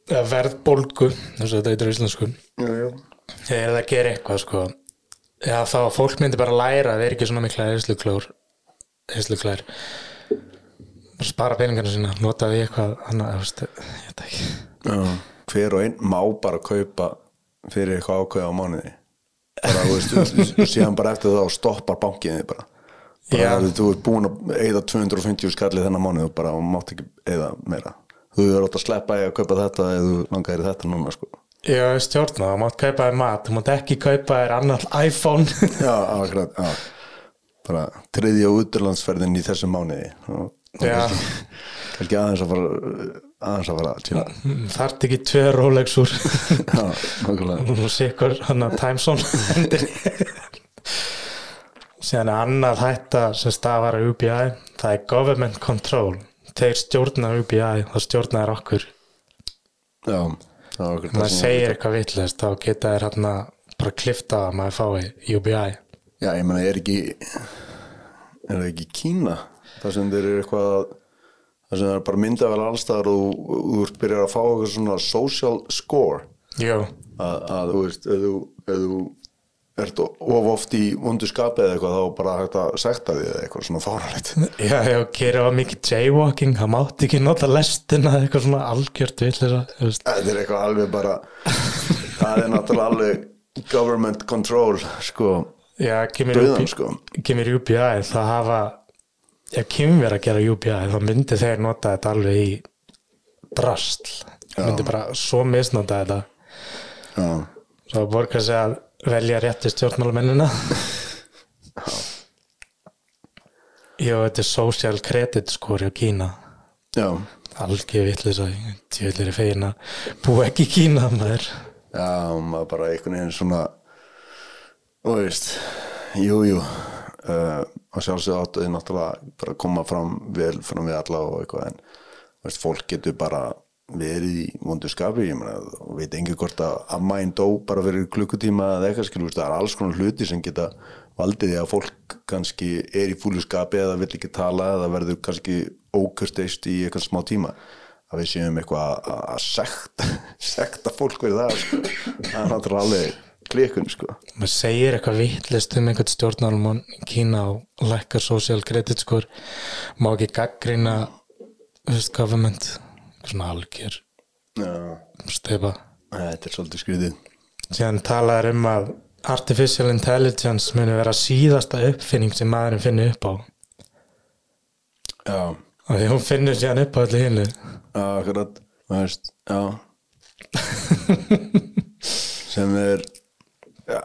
verðbólgu þess að þetta er íslensku. Þeir eru það að gera eitthvað sko. Já þá fólk myndi bara læra að vera ekki svona mikla eðsluklár eðsluklær spara peningana sína, nota því eitthvað annað, ég veit ekki. Já, hver og einn má bara kaupa fyrir eitthvað ákveð á mánuði. Bara, þú veist, síðan bara eftir það og stoppar bankiðið bara bara þú ert búin að eyða 250 skallið þennan mánuð og bara og mátt ekki eyða meira. Þú er átt að sleppa í að kaupa þetta eða þú langar þetta núna sko. Já, stjórna, þú mátt kaupa þér mat, þú mátt ekki kaupa þér annar iPhone. Já, akkurat, já. Bara triðja útlandsferðin í þessum mánuði. Og, Já. kannski, aðeins að fara aðeins að fara að tila þarft ekki tvö Rolex úr. Já, nákvæmlega. Og sikur hann að Timezone hendir síðan er annað hætta sem stafar að UBI það er government control. Þeir stjórna UBI, það stjórnaður okkur. Já, það var okkur maður segir eitthvað vittlust þá geta þér hann bara klifta að maður fái UBI Já, ég meina, er ekki er það ekki Kína það sem þeir eru eitthvað það sem þeir bara mynda vel allstaðar og þú- ert byrjar að fá eitthvað svona social score? Jú, að, að þú veist, ef þú ert of oft í vondu skapi eða eitthvað þá bara hægt að sekta því eða eitthvað svona fáralegt já, já, gerir það mikið jaywalking, það mátti ekki nota lestina eða eitthvað svona algjört vittlust Þetta er eitthvað alveg bara það er náttúrulega alveg government control sko, Já, kemur UBI, sko. það hafa ef kemur að gera UBI þá myndi þeir nota þetta alveg í drastl það myndi bara svo misnota þetta. Já, svo að borga sig að velja rétti stjórnmálamennina. Jó, þetta er social credit score á Kína. Já, algjör vitlis að tjóðlir er fegin að búa ekki í Kína maður. Já, maður bara einhvern veginn svona þú veist jú, jú uh, og sjálfsög áttu þið náttúrulega bara koma fram vel fram við alla og eitthvað en veist, fólk getur bara verið í vondu skapi og veit engi hvort að ammæn dó bara fyrir klukkutíma eða eitthvað skilur, það er alls konar hluti sem geta valdið því að fólk kannski er í fúlu skapi eða vill ekki tala eða verður kannski ókursteist í eitthvað smá tíma að við séum eitthvað að- sekta, sekta fólk fyrir það sko. það er náttúrulega alveg klikun sko. maður segir eitthvað vitlist um einhvern stjórnmálamann í Kína og lækkar social credit score má ekki gaggrina government svona algjör. Stefa þetta er svolítið skrýðið síðan talaður um að artificial intelligence muni vera síðasta uppfinning sem maðurinn finnur upp á. Já, og því hún finnur síðan upp á öllu hinnu já, akkurat. Þú veist, já. Sem er já,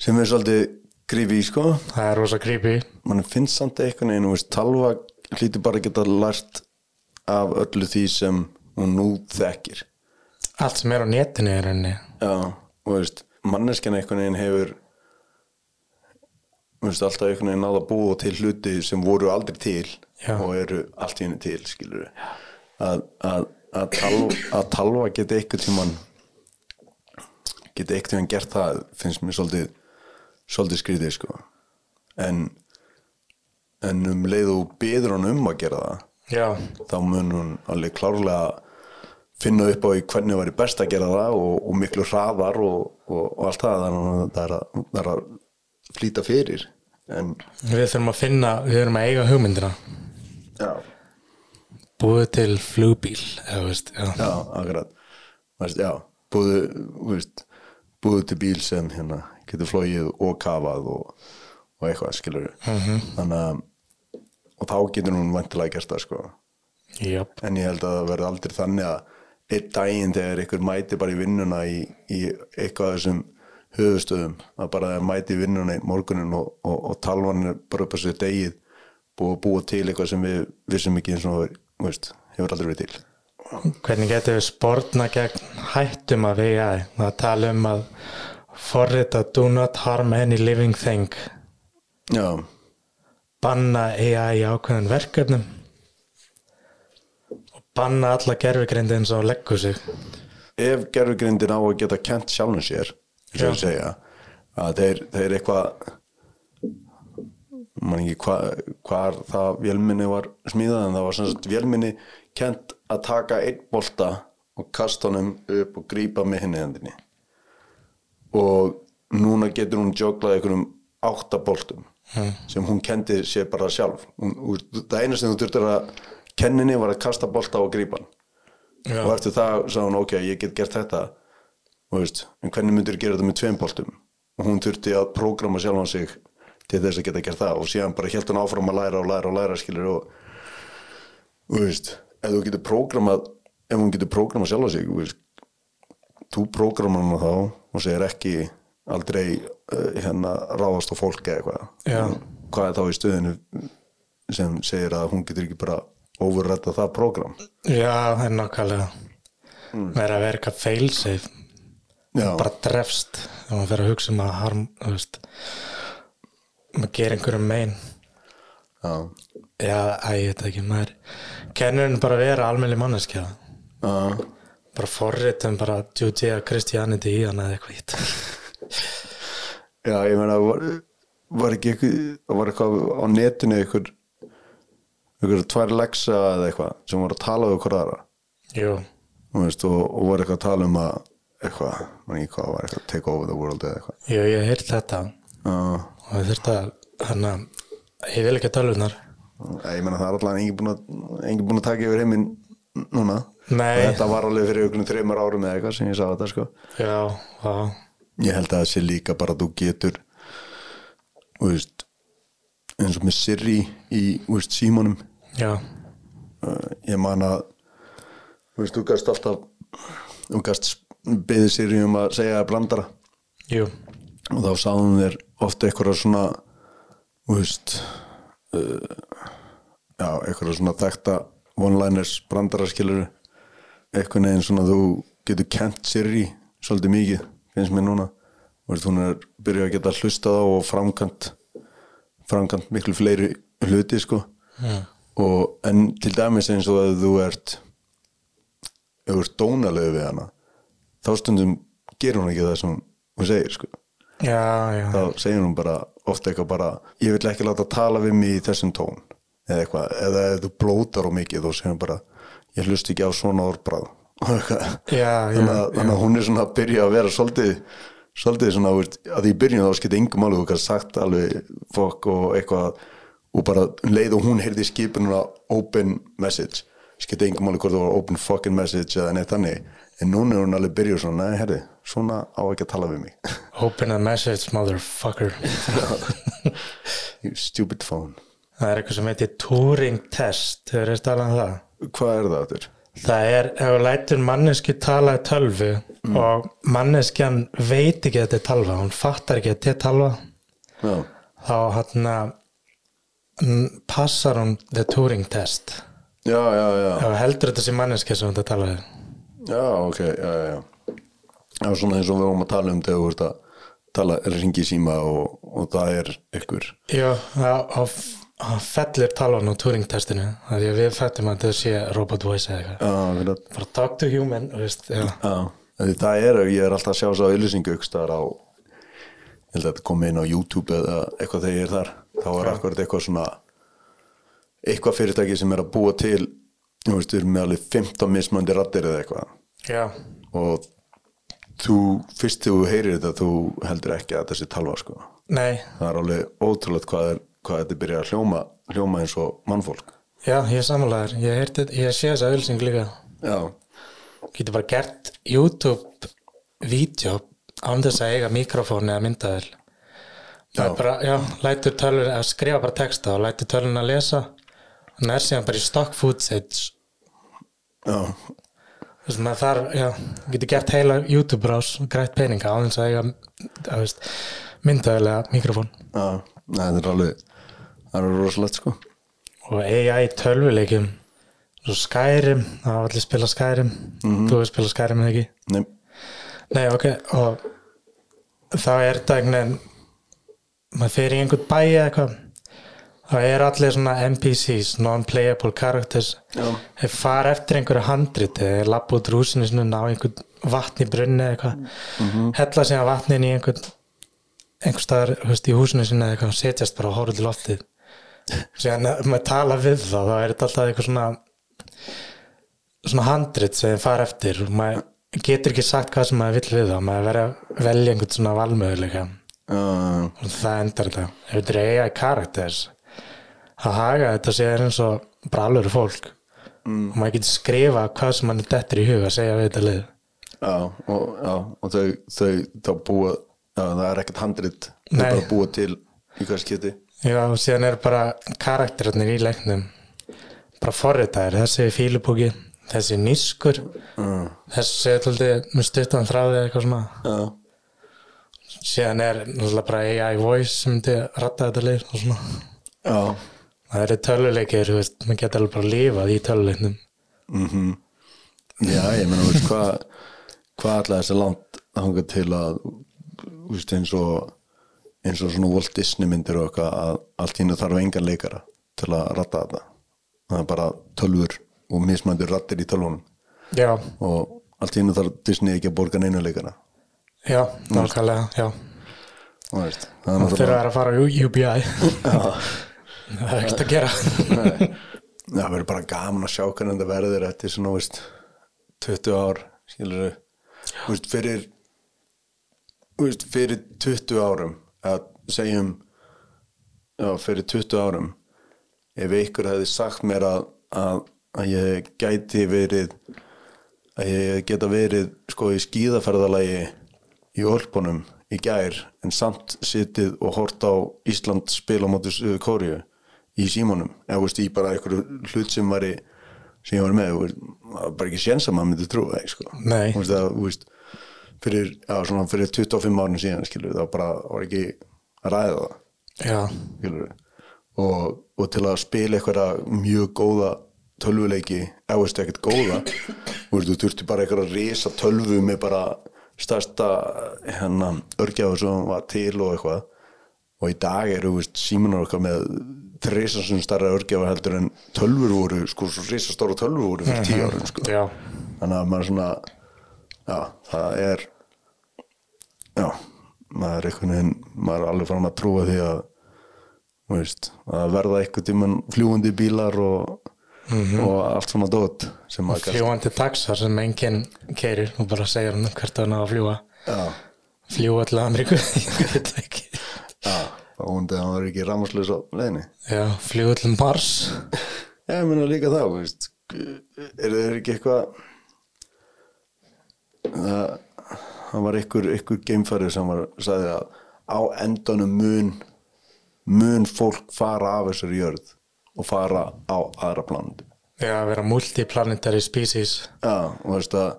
sem er svolítið grífi sko. Það er rosa creepy. Mann finnst samt einhvern veginn þú veist, talva hlýtur bara að geta lært af öllu því sem hún nú þekkir. Allt sem er á netinu er henni. Já, og veist, manneskjan einhvern veginn hefur veist, alltaf einhvern veginn náða búa til hluti sem voru aldrei til Já. og eru allt í henni til skilur að, að, að, talva, að talva geti einhvern tímann geti einhvern tímann gert það finnst mér svolítið svolítið skrítið sko. En en um leið og beður hann um að gera það já, þá mun hún alveg klárlega finna upp á hvernig væri best að gera það og, og miklu hraðar og, og, og allt það það er að, það er að flýta fyrir. En við þurfum að finna við þurfum að eiga hugmyndina. Já, búið til flugbíl eða veist, já. já, akkurat. Veist, búðu, veist, búðu til bíl sem hérna getur flóið og kafað og, og eitthvað skilur -hmm. þannig að og þá getur hún vantilega gert það sko. Jöp. en ég held að það verði aldrei þannig að einn daginn þegar ykkur mæti bara í vinnuna í, í eitthvað þessum höfustöðum að bara þeir mæti í vinnuna í morgunin og, og, og talvan er bara upp á sér degið að búa til eitthvað sem við vissum ekki eins og veist, hefur aldrei verið til. Hvernig getum við spórna gegn hættum af AI það tala um að forrita do not harm any living thing. Já, banna AI ákveðin verkefnum og banna alla gerfigreindi eins og leggur sig. Ef gerfugrindin á að geta kent sjálfum sér eins og ég segja að þeir, þeir eitthvað man ekki hva, hvar það vélminni var smíðað en það var sem sagt vélminni kent að taka einn bolta og kasta honum upp og grípa með hinni hendinni. Og núna getur hún joglað einhverjum átta boltum sem hún kendi sér bara sjálf. Hún, það eina sem þú þurftir að kenninni var að kasta bolta og grípa hann. Já. og eftir það sagði hún ok, ég get gert þetta. Veist, en hvernig myndir gera þetta með tveim boltum? Og hún þurfti að prógrama sjálfan sig til þess að geta gert það. Og síðan bara hélt hún áfram að læra og læra og læra skilur og, og veist, ef þú getur prógramað ef hún getur prógramað sjálfan sig veist, þú prógramar hana þá og segir ekki aldrei hérna ráðast á fólk eða Já. eitthvað hvað er þá í stöðinu sem segir að hún getur ekki bara overrætta það prógram? Já, það er nákvæmlega. Vera að vera eitthvað failsafe. Já. bara drefst. Þegar maður fer að hugsa um að harm maður gerir einhverjum megin Já, já, æ, ég veit ekki, maður kennur henni bara að vera almenni manneskja. Já, bara forritum bara Judea Christianity í hana eða eitthvað já, ég meina var, var ekki það var eitthvað á netinu eitthvað eitthvað tvær lexa eða eitthvað sem voru að tala við okkur aðra? Veist, og, og voru eitthvað að tala um að eitthvað, man ekki hvað var eitthvað take over the world eða eitthvað? Jú, ég heyrt þetta. Já, og ég þurfti að hann að ég vil ekki tölvunar ég meina það er allan engin búin að að taka yfir heiminn núna. Þetta var alveg fyrir einhvern þreymar árum eða eitthvað sem ég sá þetta sko. Já, já, Ég held að það sé líka bara að þú getur þú veist eins og með Siri í veist, símanum. Já. Uh, ég man að veist, þú gast alltaf þú gast beðið Siri um að segja blandara. Jú, og þá sáðum þér ofta eitthvað svona veist uh, já, eitthvað svona þekta one-liners brandara skilur eitthvað neginn svona þú getur kent Siri svolítið mikið finnst mér núna. Veist, hún er byrjað að geta hlustað á og framkant framkant miklu fleiri hluti sko. Já, og en til dæmis eins og að þú ert ef þú ert dónalegu við hana þá stundum gerur hún ekki það sem hún segir sko. Já, já. þá segir hún bara ofta eitthvað bara ég vil ekki láta tala við mig í þessum tón. Eða eitthvað, eða ef þú blótar á mikið þá segir hún bara ég hlust ekki á svona orðbráð þannig, að, hún er svona að byrja að vera svolítið svolítið svona, veist, að því byrjun þá skipti engum alveg, kannski sagt alveg fokk og eitthvað og bara um leið og hún heyrði skipununa open message skipti engum alveg hvort það var open fucking message eða neitt þannig en núna er hún alveg byrjuð svona, nei, herri, svona á ekki að tala við mig. Open a message, motherfucker. You stupid phone. Það er eitthvað sem heitir Turing test. Hefur þið talað um það? Hvað er það aftur? Það er, ef þú lætur manneski tala í tölvu og manneskjan veit ekki að þetta er talva, hún fattar ekki að þetta er talva Já, þá hann passar hún the Turing test. Já, já, já, þú heldur þetta sem manneski sem þetta tala við já, ok, já, já, já. Já, svona eins og við vorum að tala um þegar þú ert að tala, ringi síma og, og það er ykkur Já, það það fellir talvan á Turing testinu því að við fættum að þetta sé robot voice eða eitthvað. Bara talk to human veist, það er, ég er alltaf að sjá svo auðlýsingu ykkur staðar á ég held að þetta komi inn á YouTube eða eitthvað þegar ég er þar. Þá er akkurat eitthvað svona eitthvað fyrirtæki sem er að búa til þú veist, við erum með alveg 15 mismöndi rattir eða eitthvað. Já, og þú, fyrst þú heyrir þetta þú heldur ekki að þetta sé talva sko. Nei. Það er alveg ótrúlega hvað, er, hvað þetta byrjar að hljóma, hljóma eins og mannfólk. Já, ég er samanlegaður ég, ég sé þessa auðlýsing líka. Já, getur bara gert YouTube-vídeó án þess að eiga mikrofón eða myndaðil Já. bara, já, lætur tölun að skrifa bara texta og lætur tölun að lesa. Og nær síðan bara í stock footage. Já, þess að þarf, já, getur gert heila YouTube-brás grætt peninga á þess að eiga að myndaðil eða mikrofón. Já, Nei, þetta er alveg það er rosalegt sko. Og AI í tölvuleikjum svo Skyrim, það var allir spila Skyrim. Þú hefur spilað Skyrim eða ekki? Nei, Nei, ok, og þá er þetta einhvern veginn maður fer í einhvern bæi eða eitthvað. Þá er allir svona NPCs non-playable characters. Þeir fara eftir einhverju handriti þeir lappa út rúsinu sinni ná einhvern vatn í brunni eða eitthvað. Hella síðan vatnin í einhvern einhver staðar þú veist, í húsinu sinni eða eitthvað setjast bara og horfa til loftið ef maður tala við þá þá er þetta alltaf eitthvað svona svona handrit sem þeir fara eftir. Og maður getur ekki sagt hvað sem maður vill við það maður verður að velja einhvern svona valmöðuleika uh, og það endar þetta. Ef þetta er AI characters að haga þetta sé eins og alveg fólk. Mm. og maður getur skrifa hvað sem mann er dettur í hug að segja við þetta lið. Já, og, já, og þau, þau þá búa já, það er ekkert handrit. Þau bara búa til í hvað skiti Já, og síðan er bara karakterarnir í leiknum. Bara forritaðir, þessi fílubúki þessi nískur uh, þessi með stuttan þráði eitthvað svona. Já, síðan er náttúrulega bara AI voice sem myndi ratta þetta lið og svona. Já. Það eru töluleikir, þú veist, maður getur alveg bara lifað í töluleiknum mm já, ég meina, þú veist hvað hvað alltaf þessi land hanga til að þú veist, eins og eins og svona Walt Disney myndir og eitthvað að allt hínu þarf engan leikara til að ratta þetta það er bara tölfur og mismændir rattir í tölvunum. Já, og allt hínu þarf Disney ekki að borga neinu leikara. Já, nákvæmlega, já. Veist, það er það náttúrulega þurfa að fara á UBI það er ekkert að gera. Það verður bara gaman að sjá hvernig þetta verður eftir svona, veist, 20 ár skilur veist, fyrir fyrir 20 árum að segjum já, fyrir 20 árum ef ykkur hefði sagt mér að, að, að ég gæti verið að ég geta verið sko í skíðaferðalagi í Ölpunum í gær en samt sitið og hort á Ísland spila á móti Suður Kóriu í símanum eða veist, í bara einhverju hlut sem var í sem ég var með það var bara ekki séns að myndi trúa það sko. Nei. Þú veist, fyrir, já, svona, fyrir 25 árnum síðan skilur, það bara var ekki að ræða það Já, skilur og, og til að spila eitthvað mjög góða tölvuleiki eða veist ekkert góða þú þurfti bara eitthvað að risa tölvu með bara stærsta hérna örgjáðu sem var til og eitthvað. Og í dag eru veist, símanar okkar með þrisasun starra örgjáðu heldur en tölvur voru, sko, svo risastóra tölvur voru fyrir tíu árum, sko. Þannig að maður svona já, það er já, maður er einhvern veginn maður er alveg fram að trúa því að veist, að verða eitthvað tíman fljúandi bílar og, og allt svona dót fljúandi taxar sem enginn keirir og bara segir hann hvert að hann á að fljúa fljúa til Ameríku ég veit það ekki. Já, þá hundi að hann var ekki rámaslis á leiðinni. Já, fljúa til Mars. Já, ég meina líka þá, veist er þeir ekki eitthvað það, var ykkur, ykkur geimfæri sem var, sagði að á endanum mun mun fólk fara af þessari jörð og fara á aðra planandi Já, vera multiplanetary species. Já, og veist að,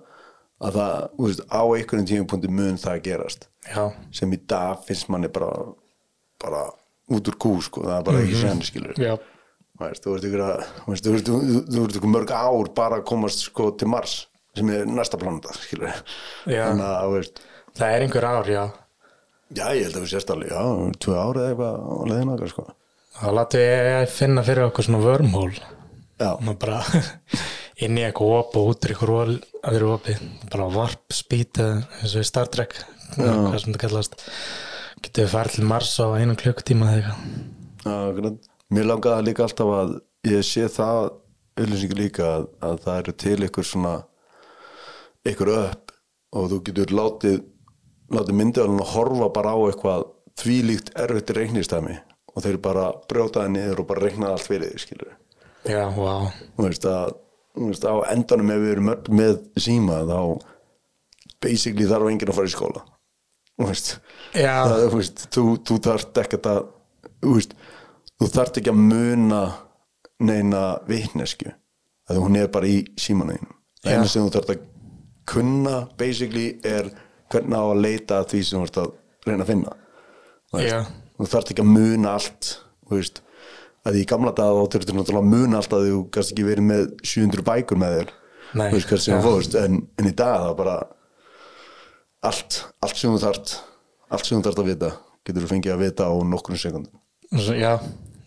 að það, veist, á einhverjum tímapunkti mun það gerast. Já, sem í dag finnst manni bara bara út úr kú, sko, það er bara ekki senni skilur já, Veist, þú að þú veist, þú ert- þú- ykkur mörg ár bara að komast sko til Mars sem er næsta Já. þannig að, veist, það er einhver ár, já. Já, ég held að við sést alveg já, tvö ár eða eitthvað á leiðina okkar, sko. Þá látum við finna fyrir okkur svona og bara inn í eitthvað op og út í eitthvað öðru opi. Bara warp speed eða eins og í Star Trek hvað sem það kallast. Getur við farið til Mars á einum klukkutíma eða eitthvað? Já, akkurat. mér langaði líka alltaf að ég sé það auðlýsingu líka að, að það eru til ykkur svona ykkur upp og þú getur látið látið myndið að horfa bara á eitthvað þvílíkt erfitt reiknistæmi og þeir bara brjóta það niður og bara reikna allt fyrir því, skilur já, wow, þú veist að þú veist, á endanum ef við erum öll með síma þá basically þarf enginn að fara í skóla. Þú veist, já, það, þú, veist þú, þú þarft ekkert að þú veist, þú þarft ekki að muna neina vitnesku að hún er bara í Já. eina sem þú þarft að kunna basically er hvernig á að leita því sem þú ert að reyna að finna Þú þú þarft ekki að muna allt þú veist, að í gamla dag þá þurftur náttúrulega að muna allt að þú kannski ekki verið með 700 bækur með þér. Nei, þú veist hvað sem þú fórst. En, en í dag það bara allt, allt sem þú þarft allt sem þú þarft að vita getur þú fengið að vita á nokkrum sekundum. Já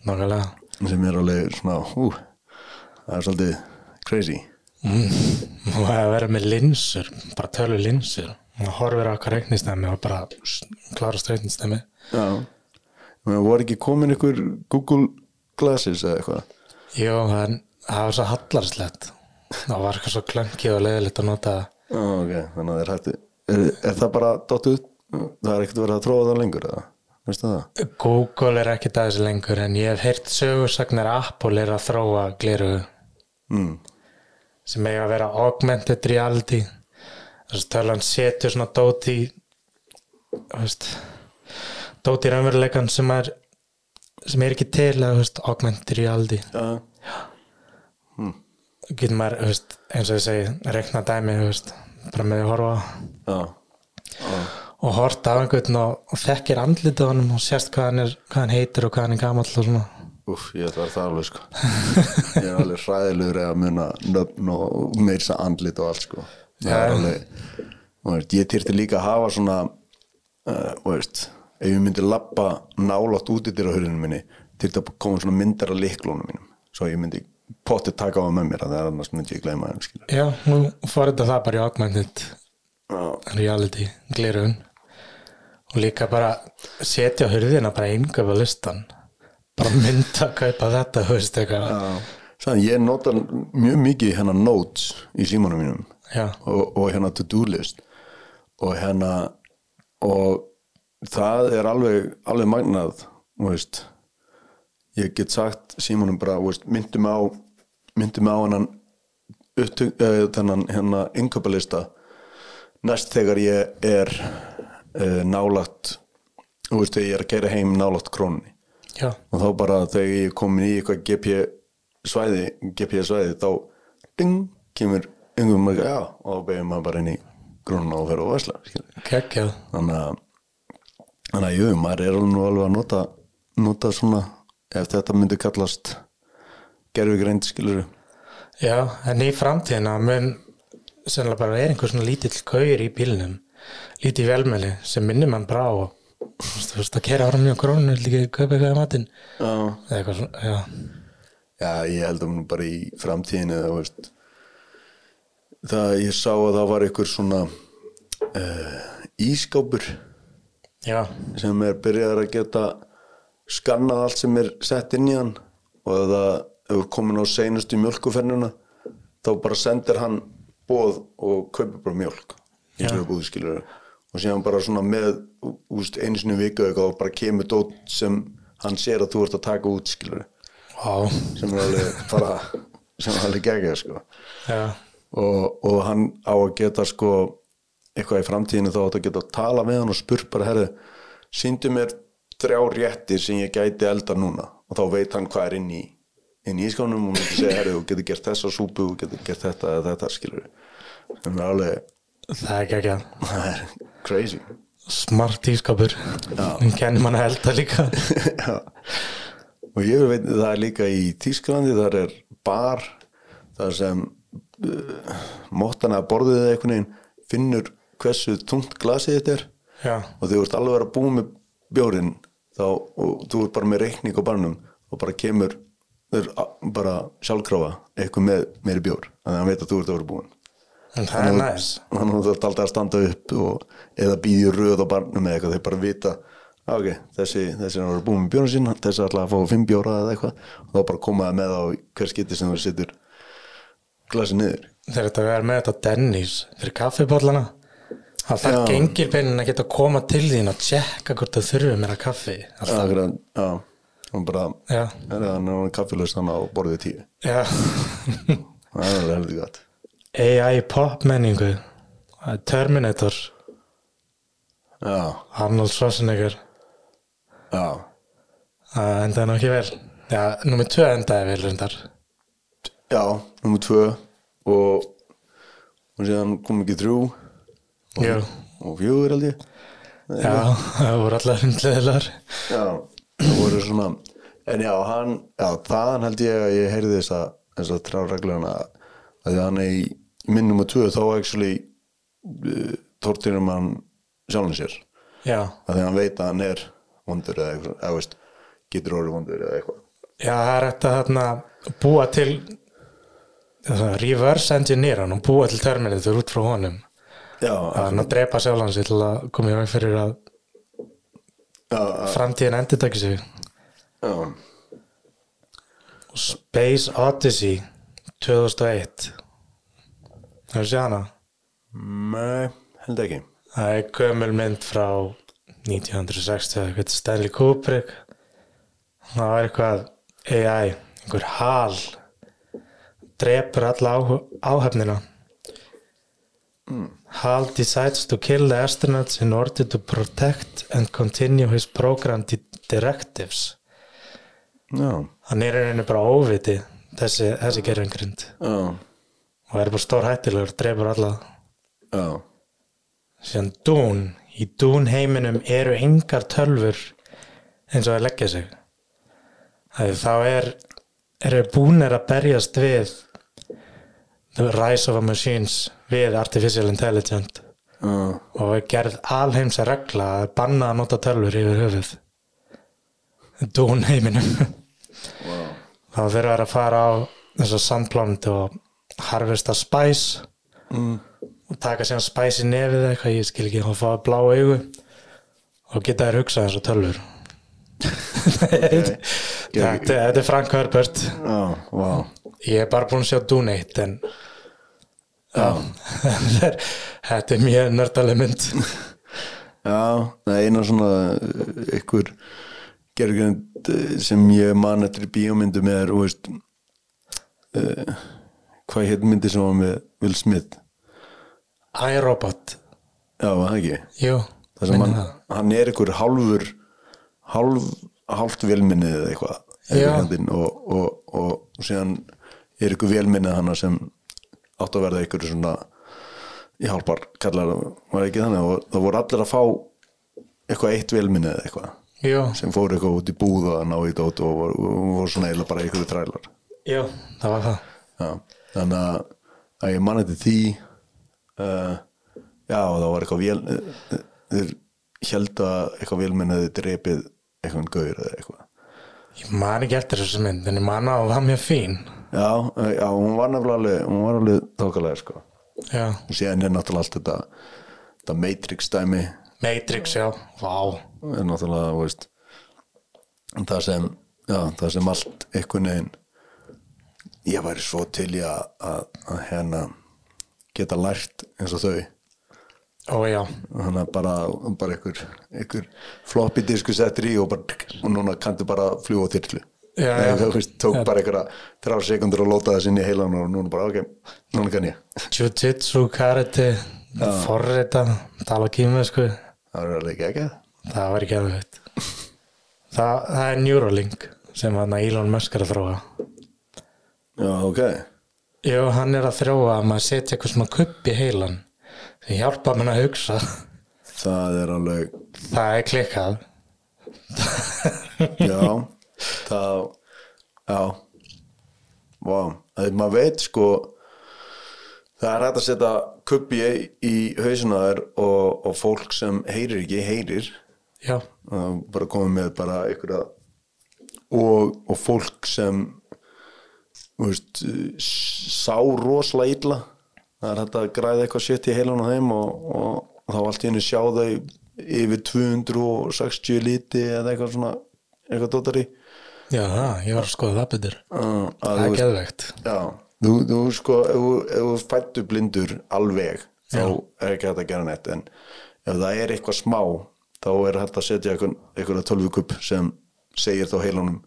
nákvæmlega. Sem er alveg svona ú, það er svolítið crazy og að vera með linsur bara tölu linsur. Og horfir á okkar reiknistæmi og bara klárast reiknistæmi já. Men voru ekki komin ykkur Google Glasses eða eitthvað? Jó, en það var svo hallarslegt. Það var eitthvað svo klöngið og leiðilegt að nota. Það Já, ok, þannig að það er hægt er, er það bara dottuð það er ekkert verið að tróða það lengur eða, það? Google er ekki þessi lengur en ég hef heyrt sögursagnir að Apple er að þróa gleru Mm. Sem eiga að vera augmented reality. Þess að tölan setur svona dót í veist, dót í raunveruleikan sem er sem er ekki til að veist, augmented reality. Já, getur maður veist, eins og ég segi, rekna dæmi bara með að horfa já, já, og horta á einhvern og, og þekkir honum og sérst hvað hann, er, hvað hann heitir og hvað hann er gamall og svona Úf, ég ætla að það alveg sko. Ég er alveg hræðilegur að muna nöfn og meirsa andlit og allt sko. Það er Já. alveg og veist, Ég týrti líka að hafa svona uh, og veist ef ég myndi lappa nálátt út í dyrahurinu minni týrti að koma svona myndar af liklónum mínum. Svo ég myndi pottið taka á það með mér að það er annars myndi ég gleyma skilur Já, nú fór þetta það bara í Já, reality glerun og líka bara setja á hurðina bara einhverfa listan bara mynda að kaupa þetta veist eitthvað. Sann, ég nota mjög mikið hérna notes í símanum mínum og, og hérna to-do list. Og hérna og það er alveg alveg magnað veist. Ég get sagt símanum bara mig á myndi mig á hennan uh, þennan hérna innköpalista næst þegar ég er uh, nálagt þú veist þegar ég er að gera heim nálagt krónunni já, og þá bara þegar ég er komin í eitthvað GP svæði, GP svæði þá ding, kemur einhverjum að já, og þá beðum maður bara inn í grunna og fer á Vesla þannig að þannig að jú, maður er alveg að nota nota svona, ef þetta myndi kallast gerfi greind skilur Já, en í framtíðina mun sennilega bara vera einhver svona lítill kaur í bílnum lítið velmeli sem minnir mann bara á þú veist, að kera ára mjög krónu líka kaupa eitthvað í matinn. Já. eða eitthvað svona, já, já, ég held um nú bara í framtíðinu það veist það, ég sá að það var einhver svona uh, ískápur já, sem er byrjaður að geta skannað allt sem er sett inn í hann. Og ef það hefur komin á seinustu mjölkufernuna þá bara sendir hann bóð og kaupir bara mjölk og síðan bara svona með úst, einu sinni í viku eitthvað og bara kemur dót sem hann sér að þú ert að taka út skilur vá, sem er alveg bara sem er alveg geggjað sko. Já, og, og hann á að geta sko eitthvað í framtíðinu þá áttu að geta að tala með hann og spurt bara herðu, síndu mér þrjá réttir sem ég gæti elda núna. Og þá veit hann hvað er inn í inn í ískánum og myndi segja herðu, þú getur gert þessa súpu, þú getur gert þetta eða þetta skilur það er alveg, það er ekki það er crazy smart ískapur kennir mann að elda líka. Og ég veit það er líka í Tísklandi þar er bar þar sem uh, móttana að borðið eða einhvern veginn finnur hversu tungt glasið þetta er. Já, og þú ert alveg að búið með bjórin þá, og þú ert bara með reikning á barnum og bara kemur bara sjálfkrafa eitthvað með meiri bjór þannig að hann veit að þú ert að vera búin en það er næs. þannig að þú ert alltaf að standa upp og, eða býði röð á barnum eða eitthvað þeir bara vita "Ah, ok, þessi, þessi er búin með bjórun sín þessi er alltaf að fá fimm bjóra eða eitthvað. Og þá bara komaði með á hver skiti sem þú setur glasið niður. Þegar þetta verður með þetta Dennis fyrir kaffibóllana alltaf Já. gengir beinin að geta að koma til þín og tjekka hvort þau þurfum meira kaffi. Alltaf, já, og bara er hann er kaffilust hann á borðið tíu. Já. Það er alveg heldur gott AI pop menningu Terminator já, Arnold Schwarzenegger. Já, það endaði nú ekki vel. Já, nummið tvö endaði vel reyndar. Já, nummer tvö og og síðan kom ekki þrjú. Já, og fjögur held ég. Já, það voru allar hundleðilar Já, það voru svona en já, hann, já, þaðan held ég að ég heyrði þessa, þessa trá regluna að því að hann er í minnum og tvö þá actually uh, tortirum hann sjálfum sér. Já, að hann veit að hann er vondur eða eitthvað, veist, getur orðið vondur eða eitthvað. Já, það er að þarna búa til reverse engineer hann búa til Terminator út frá honum. Já, að hann að drepa sjálfan sig til að koma í veg fyrir að já, framtíðin endur takki sig. Já, Space Odyssey 2001 Það er sér hana? Nei, held ekki Það er gömul mynd frá 1960 eða eitthvað Stanley Kubrick. Það var eitthvað AI einhver hal drepur alla á, áhefnina Hal decides to kill the astronauts in order to protect and continue his program di- directives. Já, hann er rauninni bara óviti þessi, þessi gerfingrind já, og er bara stór hættilegur, drefur alla. Já síðan Dún í Dún heiminum eru engar tölfur eins og að leggja sig. Þegar þá er eru búnir að berjast við the rise of a machines við artificial intelligence. Já, og er gerð alheims að regla að banna að nota tölfur yfir höfuð. Dún heiminum wow. þá þurfa að fara á þessa sandplánt og harfesta spæs mm. Og taka síðan spæs í nefið eða eitthvað, ég skil ekki, og fá blá augu og geta þær hugsað eins og tölvur þetta, er Frank Herbert. Já, wow ég er bara búin að sjá Dune 1 en já, þetta er- mjög nördaleg mynd. Já, það er eina svona ykkur gergjönd sem ég man eftir í bíómyndum er, uh, hvað hétt myndi sem var með Will Smith iRobot, Já, það ekki? Jú hann, hann er ykkur hálfur hálf, hálft velminnið eða eitthvað Já. einhvern og, og, og, og síðan er ykkur velminnið hana sem átt að verða ykkur svona í hálpar kallar var ekki þannig? Og það voru allir að fá eitthvað eitt velminnið eða eitthvað jú, sem fóru eitthvað út í búð og að ná í dót og voru, voru svona eiginlega bara ykkur þrælar jú, það var það. Já. þannig að, að ég manni til því uh, já og það var eitthvað vél uh, þeir held að eitthvað vélmenniði drepið eitthvað gaur eða eitthvað. Ég man ekki eftir þessu mynd en ég man að hún var mjög fín. Já, já, hún var nefnilega alveg hún var alveg tókalega sko. Já, og síðan er náttúrulega allt þetta þetta Matrix dæmi. Matrix, já, vá. Er náttúrulega, veist það sem, já, það sem allt einhvern veginn ég væri svo til í að, að, að hérna geta lært eins og þau. Ó þannig að bara, bara einhver, einhver floppy disku settir í og, bara, og núna kanntu bara fljúa á þyrlu. Já, Nei, já. tók bara einhverja þrjár sekundur og lóta þess inn í heilan og núna bara ok, núna kann ég. Jiu-Jitsu, Karate forrita, tala kýmversku það er alveg ekki það var ekki aðveit það, það er Neuralink sem Elon Musk er að þróa. Já, ok Jú, hann er að þróa að maður setja eitthvað svona kupp í heilan. Sem hjálpa mann að hugsa. Það er alveg það er klikkað. Já, það já. Wow. það er maður veit sko það er hægt að setja kubbi í hausina þær og, og fólk sem heyrir ekki heyrir. Já, bara komið með bara einhverja og, og fólk sem veist, sá rosalega illa. Það er hægt að græða eitthvað shit í heilan á þeim og, og þá allt í henni sjá þau yfir 260 liti eða eitthvað svona eitthvað dótari. Já, það, ég var að skoða það betur. Að það er geðvegt Já, þú, þú sko ef þú- fættu blindur alveg þá er ekki hægt að gera neitt. En ef það er eitthvað smá þá er hægt að setja eitthvað, eitthvað tölvukupp sem segir þá heilanum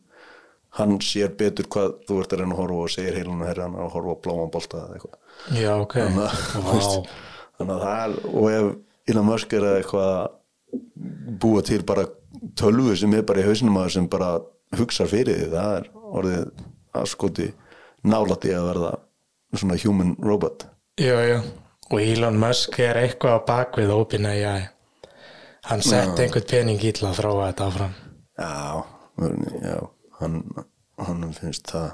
hann sér betur hvað þú ert að reyna að horfa og segir hann er að horfa á bláman bolta eða eitthvað. Já, ok, þannig að, veist, þannig að það er og ef Elon Musk er að eitthvað að búa til bara tölvu sem er bara í hausnum að sem bara hugsa fyrir því, það er orðið að skoti nálætti að verða svona human robot. Já, já. Og Elon Musk er eitthvað á bakvið OpenAI. Hann sett einhvern pening í til að þróa þetta áfram. Já, já hann, hann finnst það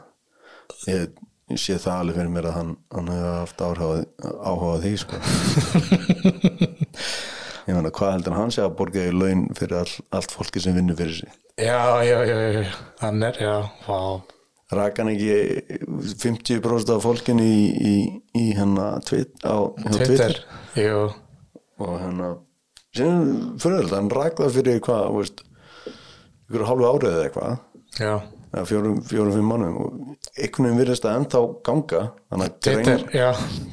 ég, ég sé það alveg fyrir mér að hann, hann hefur haft áhuga, því sko. Ég meina hvað heldur hann sé að borga í laun fyrir all, allt fólki sem vinnur fyrir sig? Já, já, já, já, hann er, já, vá. Rak hann ekki 50% af fólkinu í, í, í hennar hjá Twitter, Twitter, og hennar fyrir þetta, hann rak það fyrir hvað, ykkur hálfu árið eða eitthvað fjórum, fjórum, fimm mánuðum og einhvern veginn virðist það ennþá ganga þannig að, grein, já.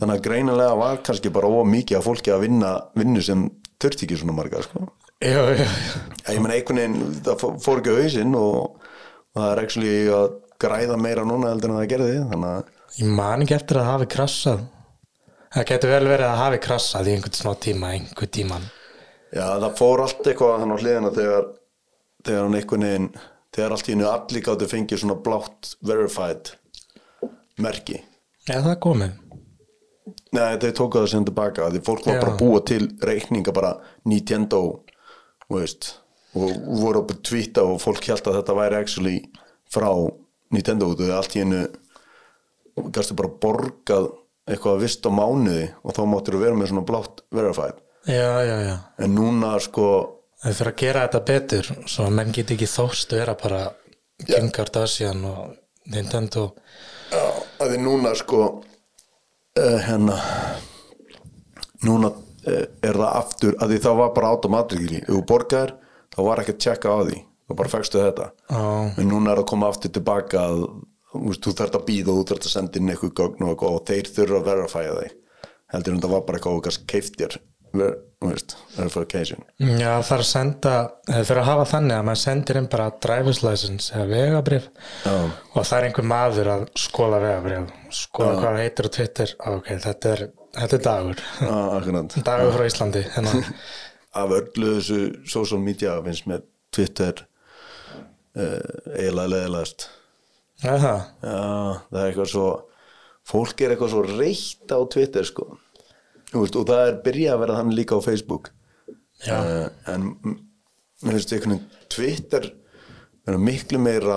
að greinilega var kannski bara of mikið af fólki að vinna vinnu sem þurfti ekki svona marga sko. já, já, ég menn einhvern veginn, það fó- fór ekki á hausinn og, og það er actually að græða meira núna heldur en það gerði þannig að ég man ekki eftir að hafi krassað. Það getur vel verið að hafi krassað í einhvern smá tíma, einhvern tíman Já, það fór allt eitthvað hann á hliðina þegar, þegar hann einhvern veginn þegar allt í hennu allir gáttu fengið svona blátt verified merki. Já, það komið? Nei, þau tóku það sem tilbaka því fólk var Já. bara að búa til reikninga bara Nintendo þú veist, og voru upp að tvíta og fólk held að þetta væri actually frá Nintendo og þau allt í hennu gæstu bara borgað eitthvað vist á mánuði og þá máttur vera með svona blátt verified. Já, já, já. En núna sko Það þurfa að gera þetta betur svo að menn geti ekki þóst vera bara Kim Kardashian og Nintendo. Já, að því núna sko uh, hérna núna uh, er það aftur að því það var bara automatikli ef þú borgar, þá var ekki að tjekka á því. Þá bara fækstu þetta. Já, en núna er að koma aftur tilbaka að þú veist, þú þarft að býða og þú þarft að senda inn eitthvað gögn og, og þeir þurfa að verifæja þig. Heldur en það var bara eitthvað og kannski keiftir verification. Já það er að senda það þurfa að hafa þannig að maður sendir inn bara driver's license eða vegabrif Já. og það er einhver maður að skoða vegabrif skoða hvað það heitir á Twitter. Ok, þetta er, þetta er dagur. Ah, dagur frá Íslandi hérna. af öllu þessu social media finnst með Twitter uh, eiginlega leðilegast Já, það Já, það er eitthvað svo fólk er eitthvað svo reitt á Twitter sko veist, og það er byrjað að vera þannig líka á Facebook. Eh, en m- mér finnst einhvern veginn Twitter vera miklu meira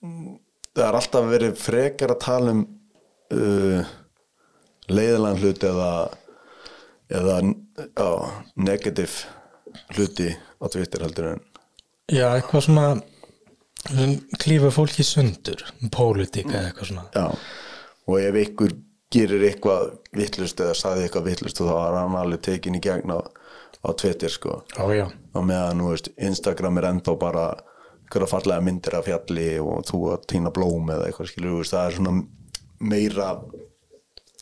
mm, það er alltaf verið frekar að tala um uh, leiðilegan hlut eða eða já, negative hluti á Twitter heldur en Já, eitthvað svona klífa fólki sundur pólitíka eða eitthvað svona. Já, og ef ykkur gerir eitthvað vittlust eða sagði eitthvað vittlust þá er hann alveg tekin í gegn á, á Twitter sko. Ó, og meðan, nú veist, Instagram er ennþá bara einhverja fallega myndir af fjalli og þú að týna blóm eða eitthvað skilur, veist, það er svona meira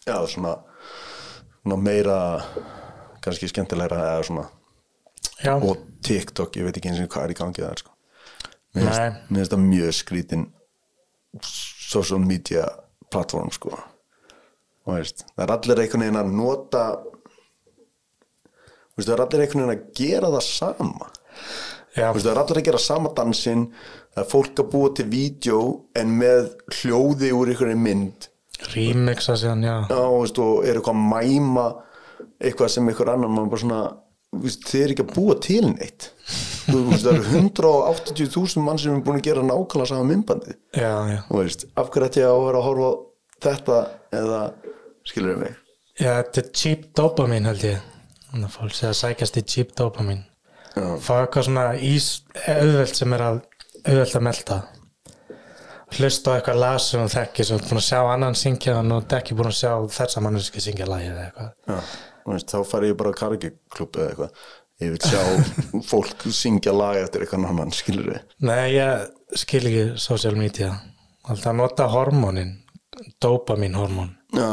já, svona, svona meira kannski skemmtilegra eða svona. Já, og TikTok, ég veit ekki eins og hvað er í gangi það sko. Mér finnst það mjög skrítin social media platform sko og veist, það er allir einhvern veginn að nota veist, það er allir einhvern veginn að gera það sama. Veist, það er allir að gera sama dansinn það er fólk að búa til vídeo en með hljóði úr einhverju mynd. Remixa síðan, já. Veist, og er eitthvað að mæma eitthvað sem einhver annan maður bara svona, þú veist, þið er ekki að búa til neitt. Það eru 180.000 mann sem er búin að gera nákvæmlega sama myndbandi af hverju ætti ég að vera að horfa á þetta eða skilur mig? Já, þetta er cheap dopamine held ég. Þannig að fólk segja að sækjast í cheap dopamine. Já. fá eitthvað svona ís auðvelt sem er að auðvelt að melta. Hlusta á eitthvað lag sem þú þekkir sem þú ert búin að sjá annan syngja en þú ert ekki búin að sjá þessa manneski syngja lagið eða eitthvað. Já, veist, þá fari ég bara á karaoke-klub eða eitthvað. Ég vil sjá fólk syngja lag eftir eitthvað annan, skilur við Nei, ég skil ekki social media. Alltaf að nota hormónin dopamin hormón Já,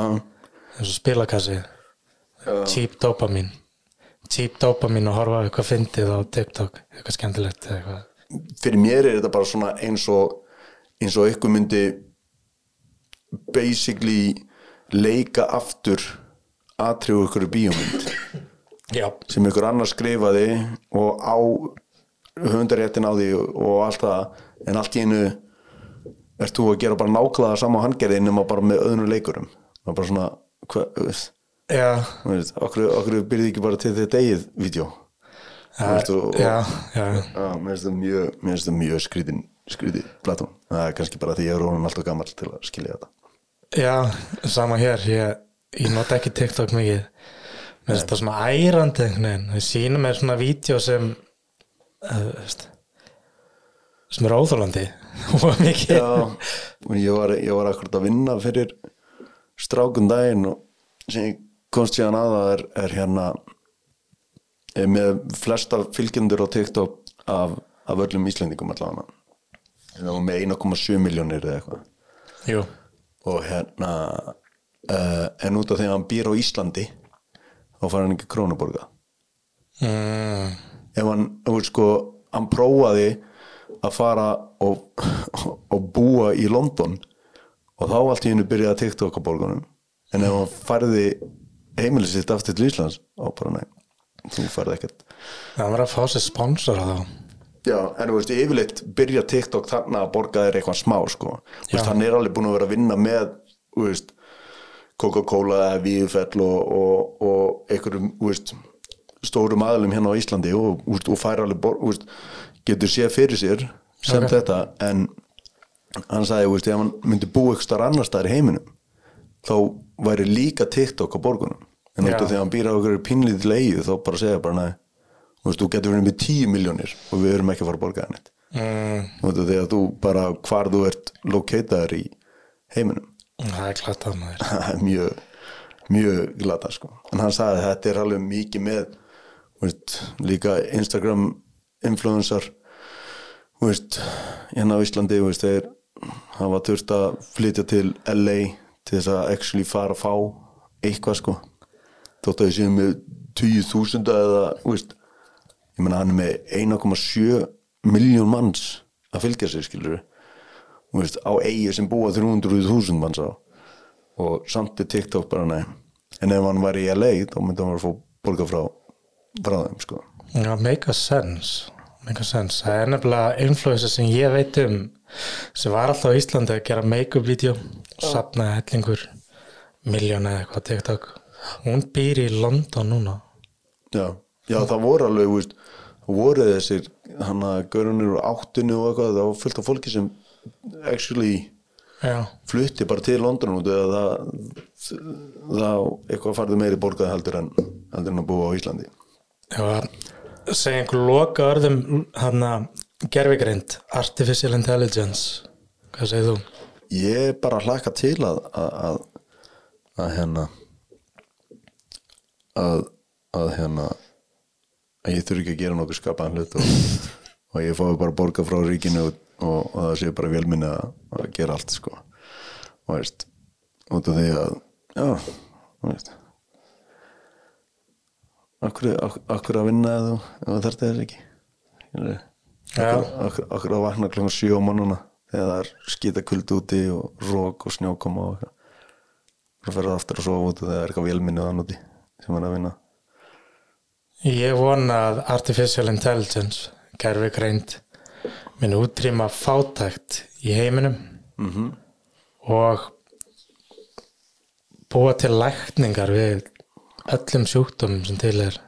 eins og spilakassi cheap dopamin cheap dopamin og horfa eitthvað fyndið á TikTok. Eitthvað skemmtilegt eitthvað. Fyrir mér er þetta bara svona eins og eins og ykkur myndi basically leika aftur atriðu ykkur bíómynd. Sem ykkur annar skrifaði og á höfundaréttin á því og allt það. En allt í einu ert þú að gera bara nákvæða sama á handgerði nema bara með öðnum leikurum? Það er bara svona hva, þú veist, okkur, okkur byrði ekki bara til þetta eigið vídeo? Já, já, mér finnst það mjög, það mjög skrýtin, skrýti Platón. Það er kannski bara því ég er rónum alltaf gammal til að skilja þetta. já, sama hér. Ég, ég nota ekki TikTok mikið. Mér finnst það svona ærandi við sýnum mér svona vídeo sem uh, veist, sem er og Já, og ég var, var akkurat að vinna fyrir strákun daginn og sem ég komst síðan að það er, er hérna er með flesta fylgjendur á TikTok af, af öllum Íslendingum allavega. Með 1,7 miljónir eða eitthvað. Jú, og hérna uh, en út af því að hann býr á Íslandi þá fær hann ekki krónuborga mm, ef hann, þú veist sko hann prófaði að fara og, og búa í London. Og þá allt í hennu byrjaði að TikTok á borgunum. En ef hann færði heimilið sitt aftur til Íslands þá bara nei, þú færði ekkert. Það var að fá sér sponsor á þá. Já, en þú veist, yfirleitt byrja TikTok þarna að borga þér eitthvað smá sko. Veist, hann er alveg búin að vera að vinna með Coca-Cola eða Víðfell og, og, og einhverjum veist, stórum aðlum hérna á Íslandi og, og fær alveg bor, þú veist, getur séð fyrir sér sem Ok. þetta en hann sagði, veist, ef hann myndi búa eitthvað starf annar staðar í heiminum þá væri líka TikTok á borgunum. En út af því að hann býr á okkur pínlítið leiðu þá bara segja bara nei þú getur verið með 10 miljónir og við erum ekki að fara að borga það neitt. Mm, því að þú bara hvar þú ert locatar í heiminum. Það er klart að maður. Það er mjög mjög glata sko. En hann sagði að þetta er alveg mikið með veist, líka Instagram influencer þú veist, hérna á Íslandi þú veist, þeir hafa þurft að flytja til LA til þess að actually fara að fá eitthvað sko. Þótt að við séum með 10.000 eða, þú veist ég meina hann er með 1,7 miljón manns að fylgja sér skilur þú veist, á eigi sem búa 300.000 manns á. Og samt er TikTok bara nei. En ef hann væri í LA þá myndi hann vera að fá borga frá, frá þeim sko. Já, sense make a sense, það er nefnilega influencer sem ég veit um sem var alltaf á Íslandi að gera make-up vídeo sapnaði hellingur miljón eða eitthvað TikTok. Hún býr í London núna. Já, já það voru alveg veist, voru þessir hann að görunir úr áttinu og eitthvað það var fullt af fólki sem actually Já, flutti bara til London út eða það, það eitthvað farði meiri borgað heldur en heldur en að búa á Íslandi. Já segja einhver loka orðum hann að gerfigreind Artificial Intelligence. Hvað segir þú? ég er bara hlaka til að að, að, að hérna að, að hérna að ég þurfi ekki að gera nokkuð skapaðan hlut og, og ég fái bara borga frá ríkinu og, og, og það sé bara velminni að, gera allt sko. Og veist út af því að já, veist Akkur, ak- akkur að vinna þú ef það þarf þess ekki? Akkur, akkur að vakna klokkan sjö á mannuna þegar það er skýta kuldi úti og rók og snjókoma og svo fer það aftur að sofa út og það er eitthvað vélminni þann úti sem er að vinna. Ég vona að Artificial Intelligence gerfi greind minn útrýma fátækt í heiminum mm og búa til lækningar við öllum sjúkdómum sem til er.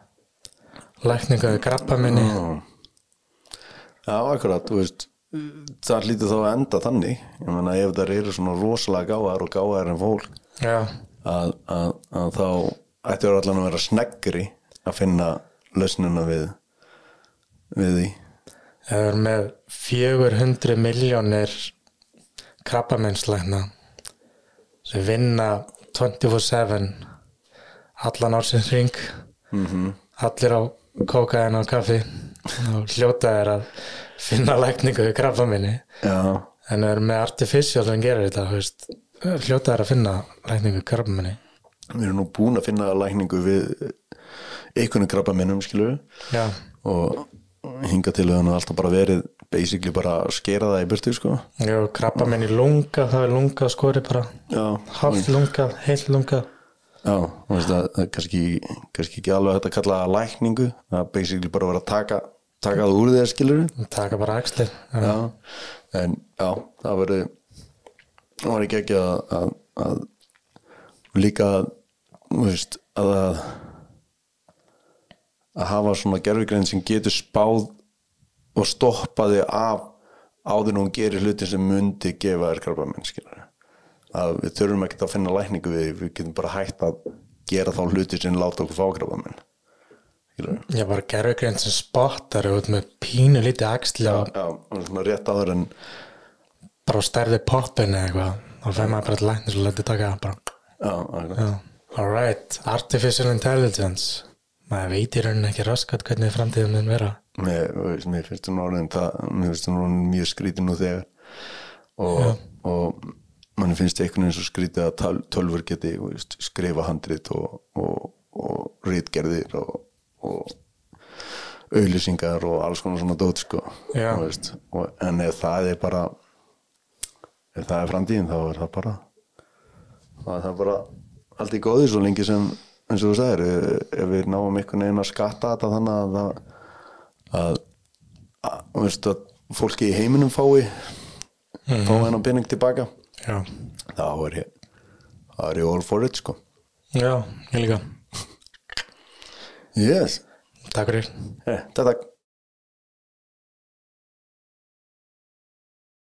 Lækningar við grappa minni Já, akkurat, veist það hlýtur þá að enda þannig. Ég meina ef það eru svona rosalega gáðar og gáðar en fólk að, að, að þá ætti að allan að vera sneggri að finna lausnina við við því. Það er með 400 miljónir krabbameinslækna sem vinna 24-7 allan ársins ring mm allir á kókaðin og kaffi. Og hljóta er að finna lækningu við krabbaminni Já, en það er með artificial sem gerir þetta þú veist, hljóta er að finna lækningu við krabbaminni við erum nú búin að finna lækningu við einhvern krabba minnum skilur og hinga til að hann alltaf bara verið basically bara að skera það í burtu sko. Já krabbaminni lunga það er lunga skori bara. Já, hálf lunga, heil lunga Já, það er kannski, kannski ekki alveg hægt að kalla það lækningu það er basically bara að vera að taka, taka það úr þér skilur taka bara axlir Já, en já, það verið það var ekki ekki að, að, að líka veist, að að að hafa svona gerfigrein sem getur spáð og stoppaði af áður en hún gerir hluti sem myndi gefa þér krabba mennskilur að við þurfum ekki að finna lækningu við við getum bara hægt að gera þá hluti sem láta okkur fá krabba menn skilur Já bara gerðugrein sem spottar út með pínu lítið axli og já, og svona rétt áður en bara stærði poppin eða eitthvað. Þá fær maður bara til læknis og letið taka bara. Já. Já, alright, artificial intelligence. Maður veit í rauninni ekki raskat hvernig framtíðum mun vera. Mér, finnst það, orðin mjög skrítið nú þegar. Og, og mann finnst einhvern veginn svo skrítið að töl, tölfur geti veist, skrifa handrit og, og, og rítgerðir og, og auðlýsingar og alls konar svona dót sko þú veist, og, en ef það er bara ef það er framtíðin þá er það bara þá er það bara allt í góði svo lengi sem eins og þú sagðir ef- ef við náum einhvern veginn að skatta þetta þannig að það að, að, að fólki í heiminum fái fá hennan pening tilbaka Já, þá er ég þá er ég all for it sko. Já, ég líka. Yes, Takk fyrir. Eh, takk takk